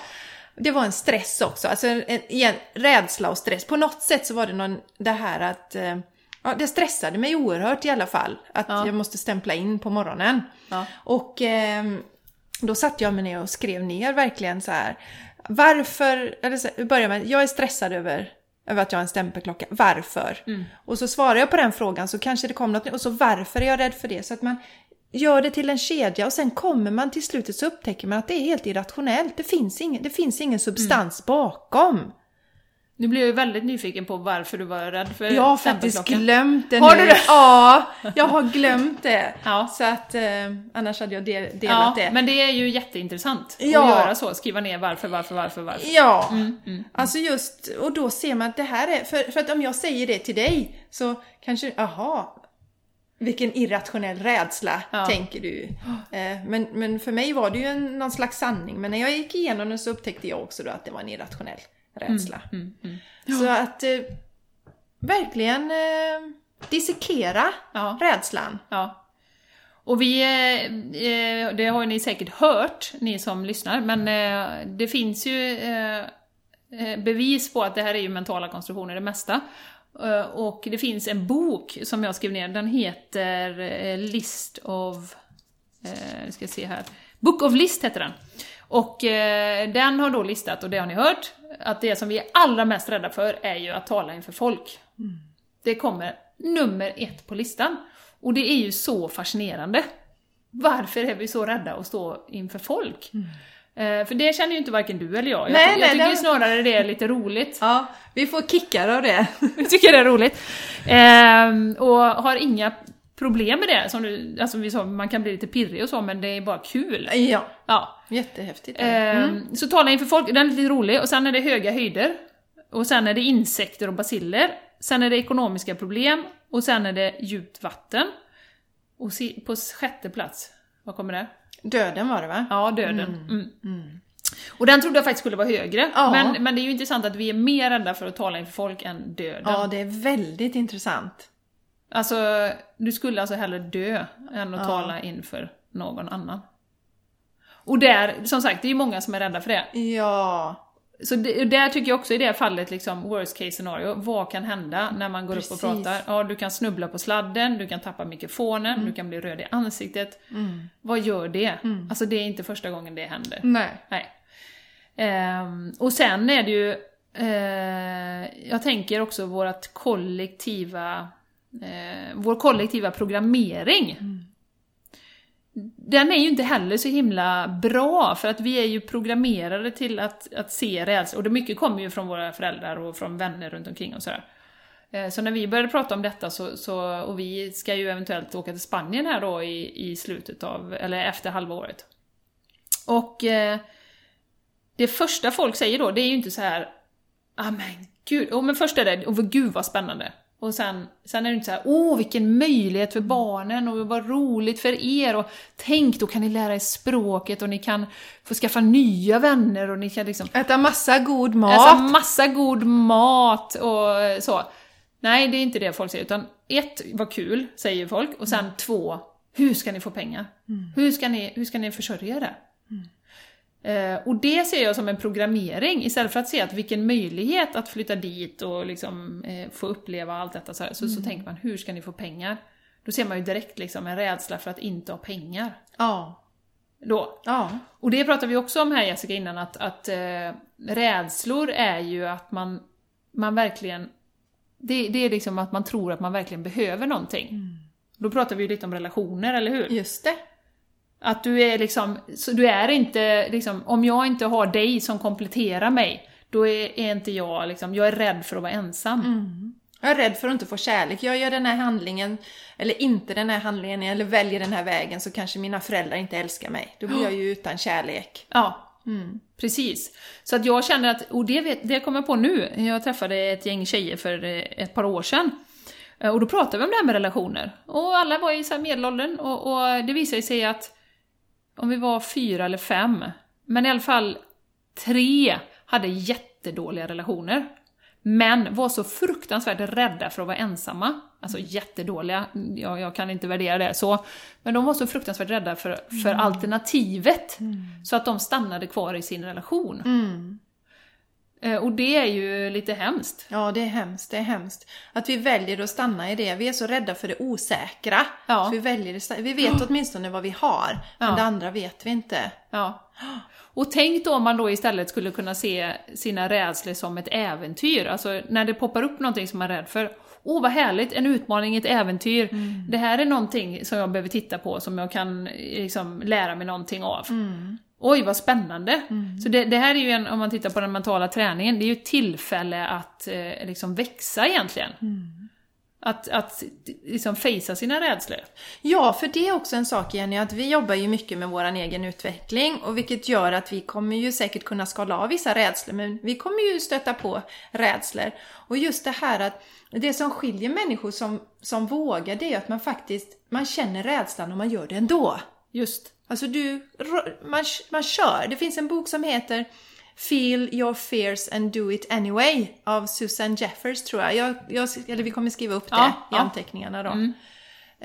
B: Det var en stress också, alltså en, rädsla och stress. På något sätt så var det någon, det här att, eh, ja det stressade mig oerhört i alla fall. Att
A: Ja.
B: jag måste stämpla in på morgonen.
A: Ja.
B: Och ehm, då satte jag mig ner och skrev ner verkligen så här. Varför, eller så, börjar med, jag är stressad över, över att jag har en stämpelklocka. Varför? Och så svarar jag på den frågan så kanske det kommer något nytt. Och så varför är jag rädd för det? Så att man gör det till en kedja och sen kommer man till slutet så upptäcker man att det är helt irrationellt. Det finns ingen, det finns ingen substans bakom.
A: Nu blir jag ju väldigt nyfiken på varför du var rädd för
B: Jag har faktiskt glömt det
A: Har
B: nu.
A: du det?
B: Ja, jag har glömt det. *laughs*
A: Ja.
B: Så att eh, annars hade jag del, delat
A: Ja,
B: det.
A: men det är ju jätteintressant
B: Ja.
A: att göra så, skriva ner varför, varför, varför, varför.
B: Ja,
A: Mm,
B: alltså just, och då ser man att det här är, för, för att om jag säger det till dig så kanske, aha, vilken irrationell rädsla,
A: Ja.
B: tänker du. *gasps* Eh, men, men för mig var det ju en, någon slags sanning, men när jag gick igenom den så upptäckte jag också då att det var en irrationell rädsla.
A: Mm,
B: Så att eh, verkligen eh, dissekera
A: Ja.
B: rädslan.
A: Ja. Och vi, eh, eh, det har ni säkert hört, ni som lyssnar, men eh, det finns ju eh, eh, bevis på att det här är ju mentala konstruktioner det mesta. Och det finns en bok som jag skrev ner, den heter List of... Nu ska jag se här. Book of List heter den. Och eh, den har då listat, och det har ni hört, att det som vi är allra mest rädda för är ju att tala inför folk. Det kommer nummer ett på listan. Och det är ju så fascinerande. Varför är vi så rädda att stå inför folk? Eh, för det känner ju inte varken du eller jag. Jag,
B: Nej,
A: jag
B: nej,
A: tycker
B: det-
A: snarare det är lite roligt.
B: Ja, vi får kickar av det. *laughs*
A: Jag tycker det är roligt. Ehm, och har inga problem med det. Som du, alltså vi sa, man kan bli lite pirrig och så, men det är bara kul.
B: Ja,
A: Ja.
B: jättehäftigt.
A: Ehm, Så tala inför folk, den är lite rolig. Och sen är det höga höjder. Och sen är det insekter och basiller. Sen är det ekonomiska problem. Och sen är det djupt vatten. Och på sjätte plats, vad kommer det?
B: Döden var det va?
A: Ja, döden. Mm. Och den trodde jag faktiskt skulle vara högre.
B: Ja.
A: Men, men det är ju intressant att vi är mer rädda för att tala inför folk än döden.
B: Ja, det är väldigt intressant.
A: Alltså, du skulle alltså hellre dö än att
B: Ja.
A: tala inför någon annan. Och där, som sagt, det är ju många som är rädda för det.
B: Ja,
A: Så det, där tycker jag också i det fallet, liksom, worst case scenario, vad kan hända när man går upp
B: Precis.
A: och pratar? Ja, du kan snubbla på sladden, du kan tappa mikrofonen, du kan bli röd i ansiktet. Vad gör det? Alltså det är inte första gången det händer.
B: nej.
A: Nej. Ehm, och sen är det ju, eh, jag tänker också vårt kollektiva, eh, vår kollektiva programmering. Den är ju inte heller så himla bra, för att vi är ju programmerade till att, att se rädsla, och det mycket kommer ju från våra föräldrar och från vänner runt omkring och sådär. Eh, Så när vi började prata om detta så, så, och vi ska ju eventuellt åka till Spanien här då i, i slutet av, eller efter halva året. Och eh, det första folk säger då, det är ju inte så här ah men gud, oh, men först är det, oh, gud vad spännande. Och sen, sen är det inte så här, åh vilken möjlighet för barnen och vad roligt för er och tänk då kan ni lära er språket och ni kan få skaffa nya vänner och ni kan liksom
B: Äta massa god mat.
A: Alltså massa god mat och så. Nej, det är inte det folk säger, utan ett, vad kul, säger folk, och sen två, hur ska ni få pengar? Hur, ska ni, hur ska ni försörja det? Eh, och det ser jag som en programmering, istället för att se att vilken möjlighet att flytta dit och liksom, eh, få uppleva allt detta, så, här, så, så tänker man, hur ska ni få pengar? Då ser man ju direkt liksom en rädsla för att inte ha pengar.
B: Ja.
A: Då.
B: Ja.
A: Och det pratade vi också om här Jessica innan, att, att eh, rädslor är ju att man, man verkligen... Det, det är liksom att man tror att man verkligen behöver någonting. Då pratar vi ju lite om relationer, eller hur?
B: Just det.
A: Att du är liksom, så du är inte liksom, om jag inte har dig som kompletterar mig, då är, är inte jag liksom, jag är rädd för att vara ensam.
B: Jag är rädd för att inte få kärlek. Jag gör den här handlingen, eller inte den här handlingen, eller väljer den här vägen så kanske mina föräldrar inte älskar mig. Då blir jag ju utan kärlek. *gasps*
A: Ja, precis. Så att jag känner att, och det, vet, det kommer jag på nu, jag träffade ett gäng tjejer för eh, ett par år sedan. Eh, Och då pratade vi om det här med relationer. Och alla var i så medelåldern och, och det visade sig att om vi var fyra eller fem, men i alla fall tre hade jättedåliga relationer. Men var så fruktansvärt rädda för att vara ensamma. Alltså jättedåliga, jag, jag kan inte värdera det så. Men de var så fruktansvärt rädda för, för alternativet. Så att de stannade kvar i sin relation. Eh, Och det är ju lite hemskt.
B: Ja, det är hemskt. Det är hemskt. Att vi väljer att stanna i det. Vi är så rädda för det osäkra.
A: Ja.
B: Så vi, väljer vi vet åtminstone vad vi har, men
A: Ja.
B: det andra vet vi inte.
A: Ja. Och tänk då om man då istället skulle kunna se sina rädslor som ett äventyr. Alltså när det poppar upp någonting som man är rädd för. Åh vad härligt, en utmaning, ett äventyr. Det här är någonting som jag behöver titta på, som jag kan liksom, lära mig någonting av. Oj vad spännande! Så det, det här är ju en, om man tittar på den mentala träningen, det är ju ett tillfälle att eh, liksom växa egentligen. Att, att liksom facea sina rädslor.
B: Ja, för det är också en sak Jenny, att vi jobbar ju mycket med vår egen utveckling och vilket gör att vi kommer ju säkert kunna skala av vissa rädslor, men vi kommer ju stöta på rädslor. Och just det här att det som skiljer människor som, som vågar, det är att man faktiskt, man känner rädslan och man gör det ändå.
A: Just.
B: Alltså du, man, man kör. Det finns en bok som heter Feel your fears and do it anyway av Susan Jeffers tror jag. jag, jag eller vi kommer skriva upp det
A: Ja,
B: i
A: ja.
B: anteckningarna då.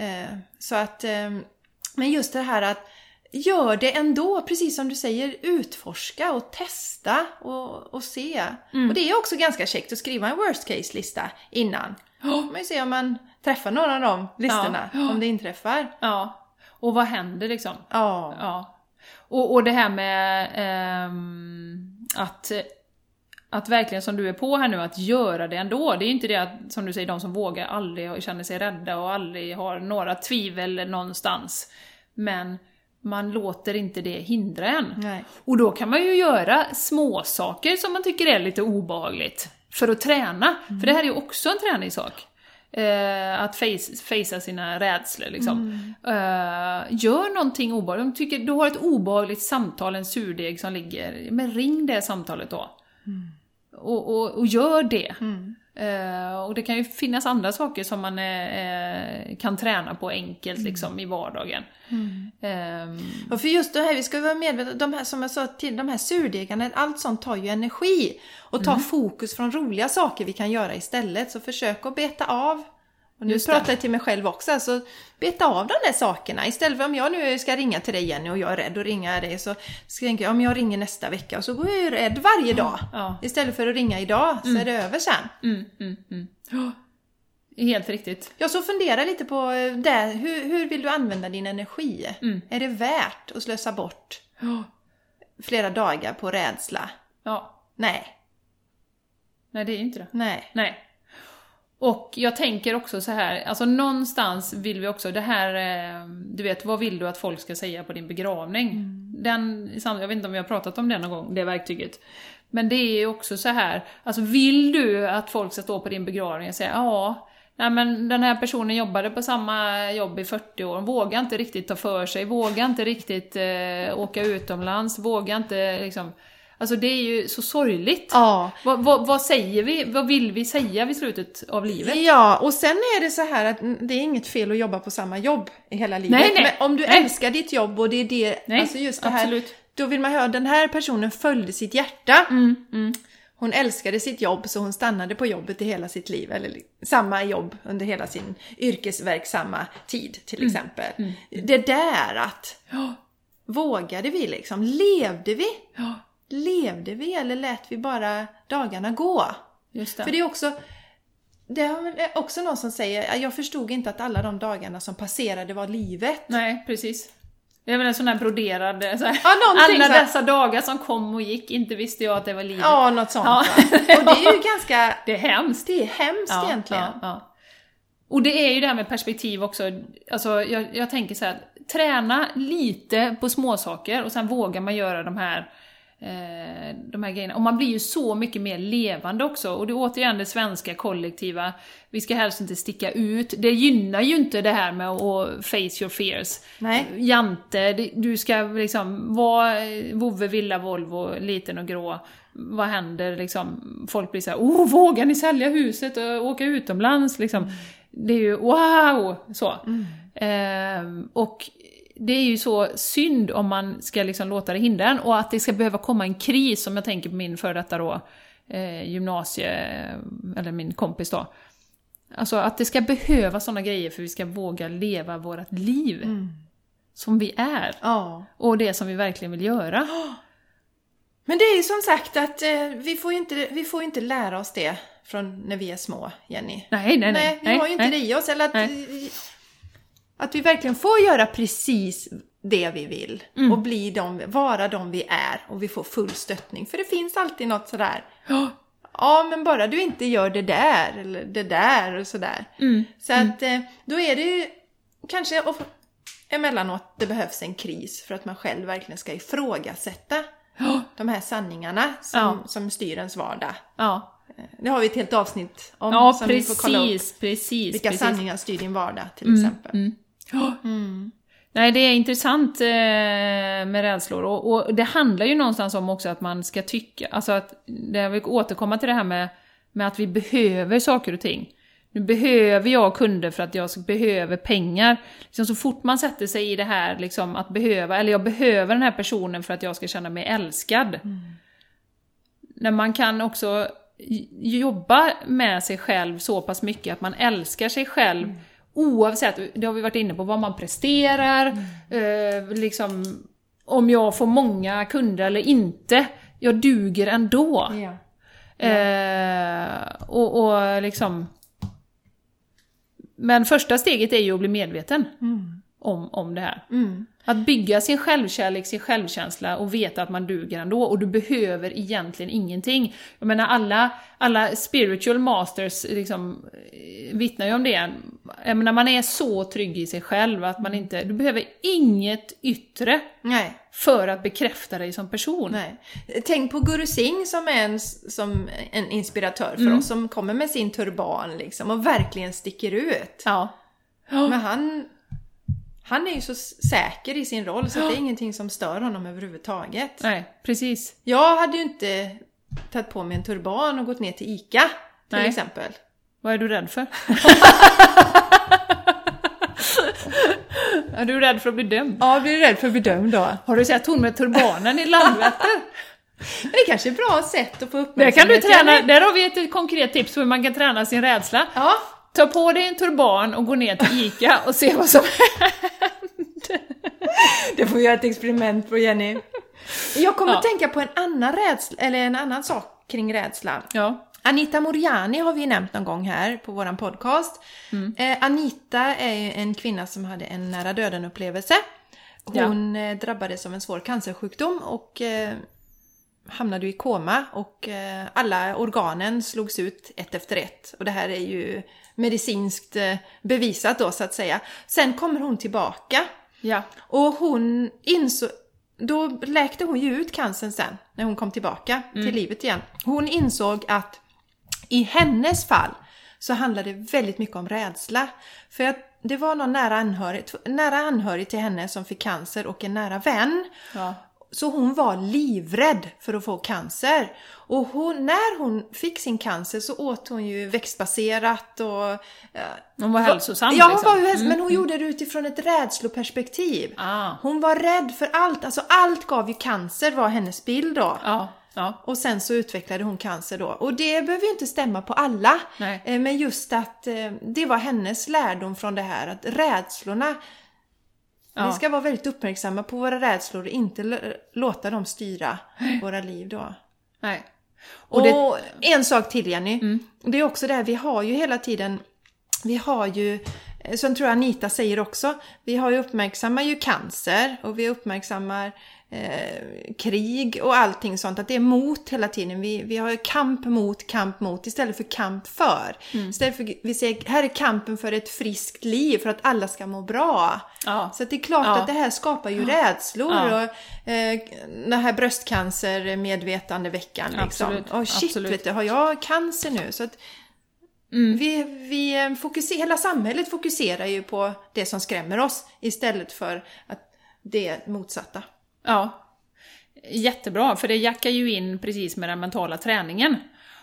B: Eh, så att, eh, men just det här att gör det ändå, precis som du säger, utforska och testa och, och se. Och det är också ganska käckt att skriva en worst case-lista innan. Får man ju se om man träffar några av de listorna,
A: Ja.
B: om det inträffar.
A: Ja. Och vad händer liksom?
B: Ja.
A: Ja. Och, och det här med ehm, att, att verkligen som du är på här nu, att göra det ändå. Det är ju inte det att, som du säger, de som vågar aldrig känner sig rädda och aldrig har några tvivel någonstans. Men man låter inte det hindra en.
B: Nej.
A: Och då kan man ju göra små saker som man tycker är lite obehagligt. För att träna. För det här är ju också en träningssak. Eh, att face, facea sina rädslor liksom. Eh, gör någonting obehagligt. Du, tycker, du har ett obehagligt samtal, en surdeg som ligger, men ring det samtalet då. Och, och, och gör det. Eh, och det kan ju finnas andra saker som man eh, kan träna på enkelt liksom i vardagen. Ehm,
B: Och för just det här, vi ska vara medvetna de här som jag sa till, de här surdegarna, allt sånt tar ju energi. Och tar fokus från roliga saker vi kan göra istället. Så försök att beta av. Och nu
A: Just det.
B: pratar jag till mig själv också, alltså beta av de där sakerna. Istället för om jag nu ska ringa till dig Jenny och jag är rädd att ringa dig så ska jag tänka, om jag ringer nästa vecka och så går jag ju rädd varje dag.
A: ja.
B: Istället för att ringa idag så är det över sen.
A: Mm, mm, mm. Ja, Helt riktigt.
B: Jag så funderar lite på eh, det, hur, hur vill du använda din energi?
A: Mm.
B: Är det värt att slösa bort flera dagar på rädsla?
A: Ja.
B: Nej,
A: Nej, det är ju inte det.
B: nej.
A: Nej. Och jag tänker också så här, alltså någonstans vill vi också, det här, eh, du vet, vad vill du att folk ska säga på din begravning? Den, jag vet inte om vi har pratat om det någon gång, det verktyget. Men det är ju också så här, alltså vill du att folk ska stå på din begravning och säga ja, nej men den här personen jobbade på samma jobb i 40 år, vågar inte riktigt ta för sig, vågar inte riktigt eh, åka utomlands, vågar inte liksom Alltså det är ju så sorgligt.
B: Ja.
A: Vad, vad, vad säger vi? Vad vill vi säga vid slutet av livet?
B: Ja, och sen är det så här att det är inget fel att jobba på samma jobb i hela livet.
A: Nej, nej.
B: Men om du
A: Nej.
B: älskar ditt jobb och det är det,
A: Nej,
B: alltså just det här,
A: absolut.
B: då vill man höra den här personen följde sitt hjärta.
A: Mm,
B: Hon älskade sitt jobb så hon stannade på jobbet i hela sitt liv, eller samma jobb under hela sin yrkesverksamma tid till
A: Mm.
B: exempel. Det där att, vågade vi liksom? Levde vi?
A: Ja,
B: Levde vi eller lät vi bara dagarna gå?
A: just det.
B: För det är också, det är väl också någon som säger, jag förstod inte att alla de dagarna som passerade var livet.
A: Nej, precis. Det är väl en sån här broderad... Så här,
B: Ja,
A: alla
B: så här.
A: dessa dagar som kom och gick, inte visste jag att det var livet.
B: Ja, något sånt
A: Ja.
B: Och det är ju ganska, *laughs*
A: Det är hemskt.
B: det är hemskt
A: Ja,
B: egentligen.
A: ja. Och det är ju det här med perspektiv också. Alltså, jag, jag tänker så här, träna lite på småsaker och sen vågar man göra de här, eh, de här grejerna. Och man blir ju så mycket mer levande också. Och det är återigen det svenska kollektiva, vi ska helst inte sticka ut. Det gynnar ju inte det här med att face your fears.
B: Nej.
A: Jante, du ska liksom vara eh, vovve, villa, Volvo, liten och grå. Vad händer liksom? Folk blir så här, oh, vågar ni sälja huset och åka utomlands? Liksom. Det är ju wow! Så. Ehm, och det är ju så synd om man ska liksom låta det hindra en och att det ska behöva komma en kris, som jag tänker på min före detta då, eh, gymnasie, eller min kompis då. Alltså att det ska behöva sådana grejer för vi ska våga leva vårt liv. Som vi är.
B: Ja.
A: Och det som vi verkligen vill göra. *gasps*
B: Men det är ju som sagt att eh, vi får inte, vi får inte lära oss det från när vi är små, Jenny.
A: Nej, nej, nej.
B: Nej, vi har ju inte
A: nej.
B: det i oss. Eller att,
A: Nej.
B: Att vi verkligen får göra precis det vi vill.
A: Mm.
B: Och bli de, vara de vi är. Och vi får full stöttning. För det finns alltid något sådär.
A: Ja,
B: men bara du inte gör det där eller det där och sådär.
A: Mm.
B: Så att eh, då är det ju kanske emellanåt det behövs en kris för att man själv verkligen ska ifrågasätta
A: Ja.
B: de här sanningarna som,
A: Ja.
B: som styr ens vardag.
A: ja.
B: Det har vi ett helt avsnitt om.
A: ja
B: som vi får kolla upp.
A: precis, precis.
B: Vilka
A: precis. Mm,
B: sanningar styr din vardag till exempel.
A: Ja. Nej, det är intressant eh, med rädslor och, och det handlar ju någonstans om också att man ska tycka, alltså att, jag vill återkomma till det här med, med att vi behöver saker och ting. Nu behöver jag kunder för att jag behöver pengar. Liksom så fort man sätter sig i det här liksom, att behöva, eller jag behöver den här personen för att jag ska känna mig älskad. När man kan också jobba med sig själv så pass mycket att man älskar sig själv oavsett, det har vi varit inne på, vad man presterar, eh, liksom om jag får många kunder eller inte. Jag duger ändå.
B: Ja.
A: Eh, och, och liksom... Men första steget är ju att bli medveten om, om det här.
B: Mm.
A: Att bygga sin självkärlek, sin självkänsla och veta att man duger ändå. Och du behöver egentligen ingenting. Jag menar alla, alla spiritual masters liksom, eh, vittnar ju om det. Jag menar, man är så trygg i sig själv att man inte... Du behöver inget yttre
B: Nej,
A: för att bekräfta dig som person.
B: nej. Tänk på Guru Singh som är en, som en inspiratör för
A: Mm.
B: oss, som kommer med sin turban liksom och verkligen sticker ut.
A: Ja.
B: Men han, han är ju så säker i sin roll så det är ingenting som stör honom överhuvudtaget.
A: Nej, precis.
B: Jag hade ju inte tagit på mig en turban och gått ner till ICA till
A: Nej.
B: exempel.
A: Vad är du rädd för? *laughs* är du rädd för att bli dömd?
B: Ja, jag blir rädd för att bli dömd då.
A: Har du sett hon med turbanen i Landvetter?
B: Men *laughs* det är kanske är ett bra sätt att få
A: Där
B: uppmärksamhet.
A: kan du träna, där har vi ett konkret tips på hur man kan träna sin rädsla.
B: Ja,
A: Ta på dig en turban och gå ner till ICA och se vad som
B: det får vi göra ett experiment på Jenny. Jag kommer
A: Ja.
B: att tänka på en annan rädsla, eller en annan sak kring rädsla.
A: Ja.
B: Anita Moriani har vi nämnt någon gång här på våran podcast.
A: Mm.
B: Eh, Anita är en kvinna som hade en nära döden upplevelse. Hon eh, drabbades av en svår cancersjukdom och eh, hamnade i koma och eh, alla organen slogs ut ett efter ett. Och det här är ju medicinskt eh, bevisat då så att säga. Sen kommer hon tillbaka
A: Ja.
B: och hon insåg, då läkte hon ju ut cancern sen, när hon kom tillbaka till livet igen. Hon insåg att i hennes fall så handlade det väldigt mycket om rädsla. För att det var någon nära anhörig, nära anhörig till henne som fick cancer och en nära vän.
A: Ja.
B: Så hon var livrädd för att få cancer. Och hon, när hon fick sin cancer så åt hon ju växtbaserat och... eh,
A: Hon var hälsosam
B: Ja, hon
A: liksom.
B: var ju häst, men hon gjorde det utifrån ett rädsloperspektiv.
A: Ah.
B: Hon var rädd för allt, alltså allt gav ju cancer var hennes bild då.
A: Ja, ja.
B: Och sen så utvecklade hon cancer då. Och det behöver ju inte stämma på alla.
A: Nej.
B: Eh, Men just att eh, det var hennes lärdom från det här, att rädslorna
A: Ja.
B: Vi ska vara väldigt uppmärksamma på våra rädslor och inte låta dem styra våra liv då.
A: Nej.
B: Och,
A: Och det, Mm.
B: en sak till Jenny. Det är också det, vi har ju hela tiden, vi har ju, eh, som tror jag Anita säger också, vi har ju uppmärksammar ju cancer och vi uppmärksammar eh, krig och allting sånt. Att det är mot hela tiden. Vi, vi har kamp mot, kamp mot istället för kamp för.
A: Mm.
B: Istället för, vi säger, här är kampen för ett friskt liv, för att alla ska må bra.
A: Ja.
B: Så det är klart
A: Ja.
B: att det här skapar ju rädslor.
A: Ja.
B: Och, eh, den här bröstcancer-medvetandeveckan. Liksom.
A: Absolut,
B: Och shit,
A: absolut.
B: vet du, har jag cancer nu? Så att
A: Mm.
B: vi, vi eh, fokuserar, hela samhället fokuserar ju på det som skrämmer oss istället för att det motsatta.
A: Ja. Jättebra, för det jackar ju in precis med den mentala träningen.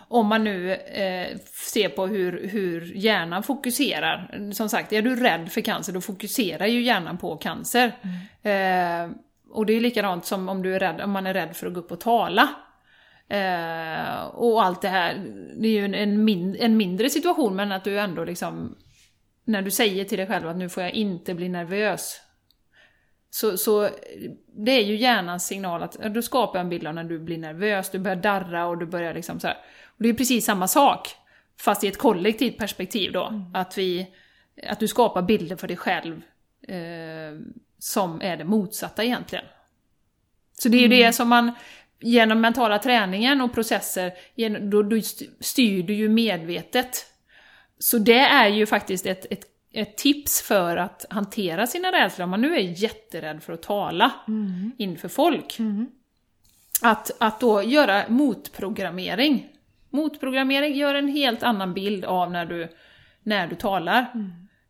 A: Om man nu eh, ser på hur, hur hjärnan fokuserar. Som sagt, är du rädd för cancer, då fokuserar ju hjärnan på cancer. Eh, och det är likadant som om, du är rädd, om man är rädd för att gå upp och tala. Eh, och allt det här, det är ju en, en, min, en mindre situation, men att du ändå liksom... När du säger till dig själv att nu får jag inte bli nervös. Så, så det är ju hjärnans signal att ja, du skapar en bild av när du blir nervös, du börjar darra och du börjar liksom så här. Och det är precis samma sak, fast i ett kollektivt perspektiv då. Att, vi, att du skapar bilder för dig själv eh, som är det motsatta egentligen. Så det är ju det som man, genom mentala träningen och processer, genom, då, då styr du ju medvetet. Så det är ju faktiskt ett, ett, ett tips för att hantera sina rädslor. Om man nu är jätterädd för att tala inför folk. Att, att då göra motprogrammering. Motprogrammering gör en helt annan bild av när du, när du talar.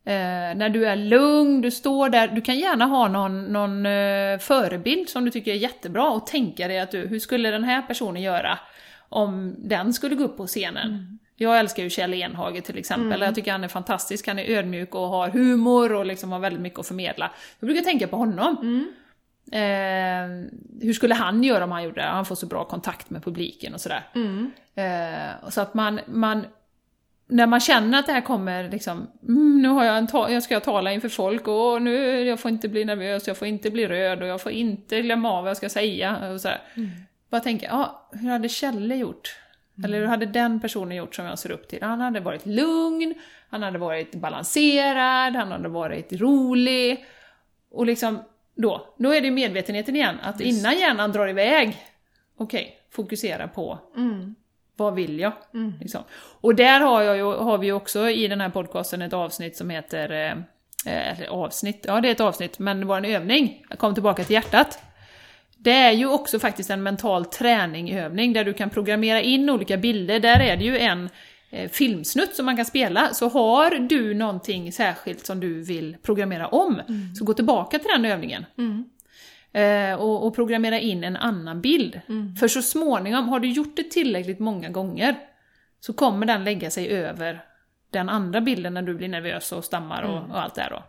A: Eh, när du är lugn, du står där, du kan gärna ha någon, någon eh, förebild som du tycker är jättebra och tänka dig att du, hur skulle den här personen göra om den skulle gå upp på scenen? Jag älskar ju Kjell Enhage till exempel, jag tycker han är fantastisk, han är ödmjuk och har humor och liksom har väldigt mycket att förmedla. Jag brukar tänka på honom. Eh, hur skulle han göra om han gjorde det? Han får så bra kontakt med publiken och sådär. Eh, så att man, man, när man känner att det här kommer liksom, mm, nu har jag en ta- jag ska tala inför folk och nu, jag får inte bli nervös, jag får inte bli röd och jag får inte glömma av vad jag ska säga. Och sådär. Bara tänka, ja, hur hade Kjelle gjort? Eller hur hade den personen gjort som jag ser upp till? Han hade varit lugn, han hade varit balanserad, han hade varit rolig. Och liksom, då, då är det medvetenheten igen, att innan hjärnan drar iväg, okej, fokusera på vad vill jag? Liksom. Och där har, jag ju, har vi ju också i den här podcasten ett avsnitt som heter, eh, eller avsnitt, ja det är ett avsnitt, men det var en övning, Kom tillbaka till hjärtat. Det är ju också faktiskt en mental träningövning där du kan programmera in olika bilder. Där är det ju en eh, filmsnutt som man kan spela. Så har du någonting särskilt som du vill programmera om, så gå tillbaka till den övningen. Eh, och, och programmera in en annan bild. För så småningom, har du gjort det tillräckligt många gånger, så kommer den lägga sig över den andra bilden när du blir nervös och stammar och, och allt det här då.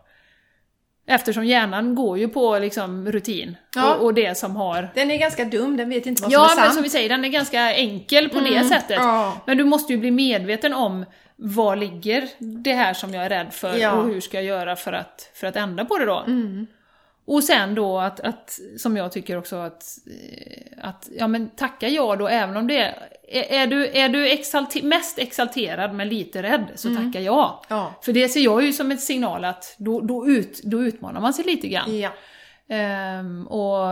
A: Eftersom hjärnan går ju på liksom rutin
B: Ja.
A: och, och det som har...
B: Den är ganska dum, den vet inte vad
A: Ja,
B: som är
A: men
B: sant.
A: som vi säger, den är ganska enkel på det sättet.
B: ja.
A: Men du måste ju bli medveten om var ligger det här som jag är rädd för
B: Ja.
A: och hur ska jag göra för att, för att ändra på det då. Och sen då att, att, som jag tycker också att, eh, att ja men tacka ja då även om det är, du, är du exalte, mest exalterad men lite rädd så tacka ja.
B: Ja.
A: För det ser jag ju som ett signal att då, då, ut, då utmanar man sig lite grann.
B: Ja.
A: Ehm, och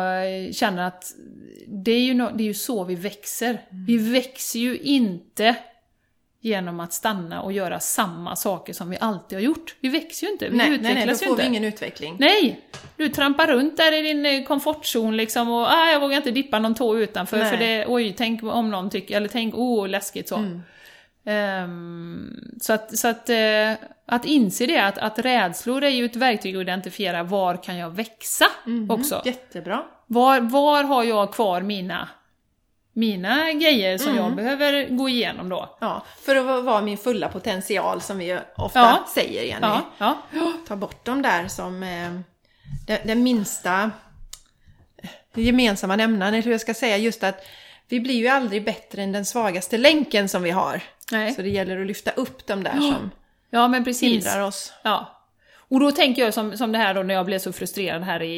A: känner att det är, ju no, det är ju så vi växer. Vi växer ju inte genom att stanna och göra samma saker som vi alltid har gjort. Vi växer ju inte, vi
B: Nej, nej,
A: utvecklas
B: nej, då
A: ju
B: får
A: inte.
B: vi ingen utveckling.
A: Nej! Du trampar runt där i din eh, komfortzon liksom och ah, jag vågar inte dippa någon tå utanför
B: Nej.
A: för det, oj, tänk om någon tycker, eller tänk, oh, läskigt så.
B: Mm.
A: Ehm, så att, så att, eh, att inse det, att, att rädslor är ju ett verktyg att identifiera var kan jag växa också.
B: Jättebra.
A: Var, var har jag kvar mina, mina grejer som jag behöver gå igenom då?
B: Ja, för att vara min fulla potential som vi ofta
A: Ja.
B: säger Jenny.
A: Ja, ja.
B: Ta bort de där som eh, den, minsta eh, gemensamma nämnaren, eller hur jag ska säga, just att vi blir ju aldrig bättre än den svagaste länken som vi har.
A: Nej.
B: Så det gäller att lyfta upp de där som
A: ja, men precis.
B: hindrar oss.
A: Ja. Och då tänker jag som, som det här då när jag blev så frustrerad här i,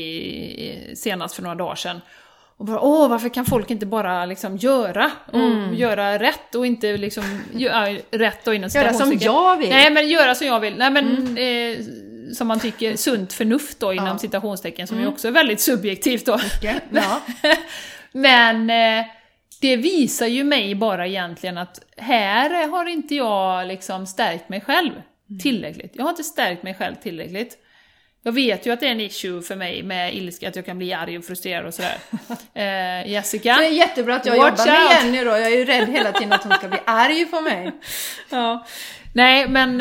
A: i, senast för några dagar sedan. Och bara, åh, varför kan folk inte bara liksom göra och
B: Mm.
A: göra rätt och inte liksom göra rätt och inom
B: Göra som jag vill.
A: Nej, men göra som jag vill. Nej, men
B: Mm.
A: eh, som man tycker, sunt förnuft då inom
B: Ja.
A: citationstecken, som
B: Mm.
A: ju också är väldigt subjektivt då. *laughs*
B: Ja.
A: Men eh, det visar ju mig bara egentligen att här har inte jag liksom stärkt mig själv tillräckligt. Jag har inte stärkt mig själv tillräckligt. Jag vet ju att det är en issue för mig med ilska, att jag kan bli arg och frustrerad och sådär. *laughs* Eh, Jessica?
B: Det är jättebra att jag jobbar med
A: out.
B: Jenny då. Jag är ju rädd hela tiden att hon ska bli arg på mig. *laughs*
A: Ja. Nej, men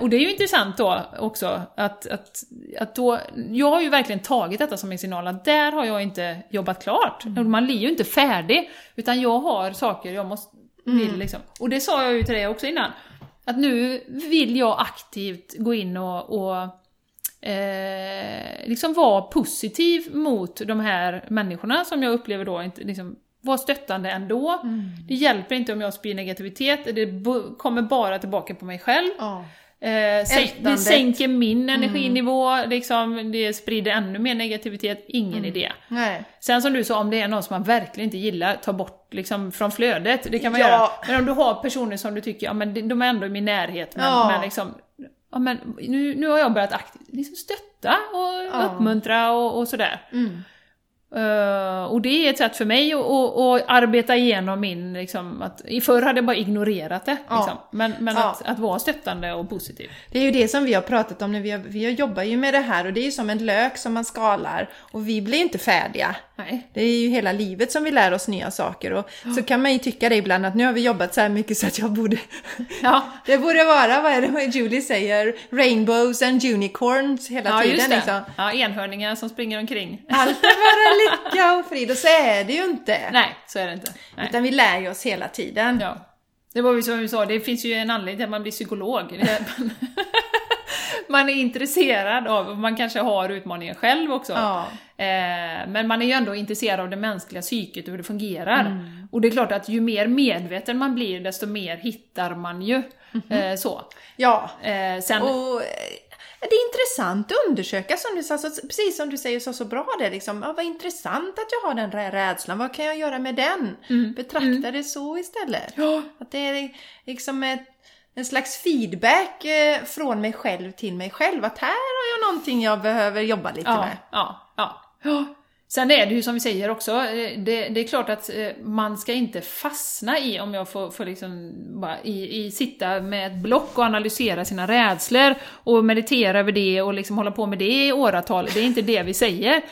A: och det är ju intressant då också att, att, att då, jag har ju verkligen tagit detta som en signal att där har jag inte jobbat klart. Man blir ju inte färdig, utan jag har saker jag måste, vill liksom. Och det sa jag ju till dig också innan, att nu vill jag aktivt gå in och, och eh, liksom vara positiv mot de här människorna som jag upplever då inte liksom vara stöttande ändå. Det hjälper inte om jag sprider negativitet, det kommer bara tillbaka på mig själv.
B: Ja.
A: Eh, det sänker min energinivå, liksom, det sprider ännu mer negativitet, ingen idé.
B: Nej.
A: Sen som du sa, om det är någon som man verkligen inte gillar, ta bort liksom från flödet, det kan man
B: Ja.
A: göra. Men om du har personer som du tycker, ja men de- de är ändå i min närhet, men,
B: Ja.
A: men liksom, ja men nu, nu har jag börjat aktivt liksom stötta och
B: Ja.
A: uppmuntra och, och sådär.
B: Mm.
A: Eh, och det är ett sätt för mig att, att, att arbeta igenom min, liksom, att, förr hade jag bara ignorerat det,
B: Ja.
A: liksom. men, men
B: Ja.
A: att, att vara stöttande och positiv.
B: Det är ju det som vi har pratat om när vi, har, vi jobbar ju med det här och det är ju som en lök som man skalar och vi blir inte färdiga.
A: Nej.
B: Det är ju hela livet som vi lär oss nya saker och så kan man ju tycka det ibland att nu har vi jobbat så här mycket så att jag borde... *laughs*
A: Ja,
B: Det borde vara, vad är det vad Julie säger, rainbows and unicorns hela
A: ja
B: tiden
A: just det.
B: liksom.
A: Ja, enhörningar som springer omkring.
B: Allt är bara lycka och frid och så är det ju inte.
A: Nej, så är det inte. Nej.
B: Utan vi lär ju oss hela tiden.
A: Ja. Det var ju som vi sa, det finns ju en anledning till att man blir psykolog. *laughs* Man är intresserad av, man kanske har utmaningar själv också.
B: Ja.
A: Eh, men man är ju ändå intresserad av det mänskliga psyket och hur det fungerar.
B: Mm.
A: Och det är klart att ju mer medveten man blir, desto mer hittar man ju. Eh, så.
B: Ja.
A: Eh, sen,
B: Och eh, det är intressant att undersöka, som du sa, så, precis som du säger så, så bra det liksom. Ja, vad intressant att jag har den där rädslan, vad kan jag göra med den? Betrakta det så istället.
A: Ja.
B: Att det är liksom ett, en slags feedback eh, från mig själv till mig själv, att här har jag någonting jag behöver jobba lite
A: Ja,
B: med.
A: ja, ja. Sen är det ju som vi säger också, eh, det, det är klart att eh, man ska inte fastna i, om jag får, får liksom bara i, i sitta med ett block och analysera sina rädslor och meditera över det och liksom hålla på med det i åratal. Det är inte det vi säger.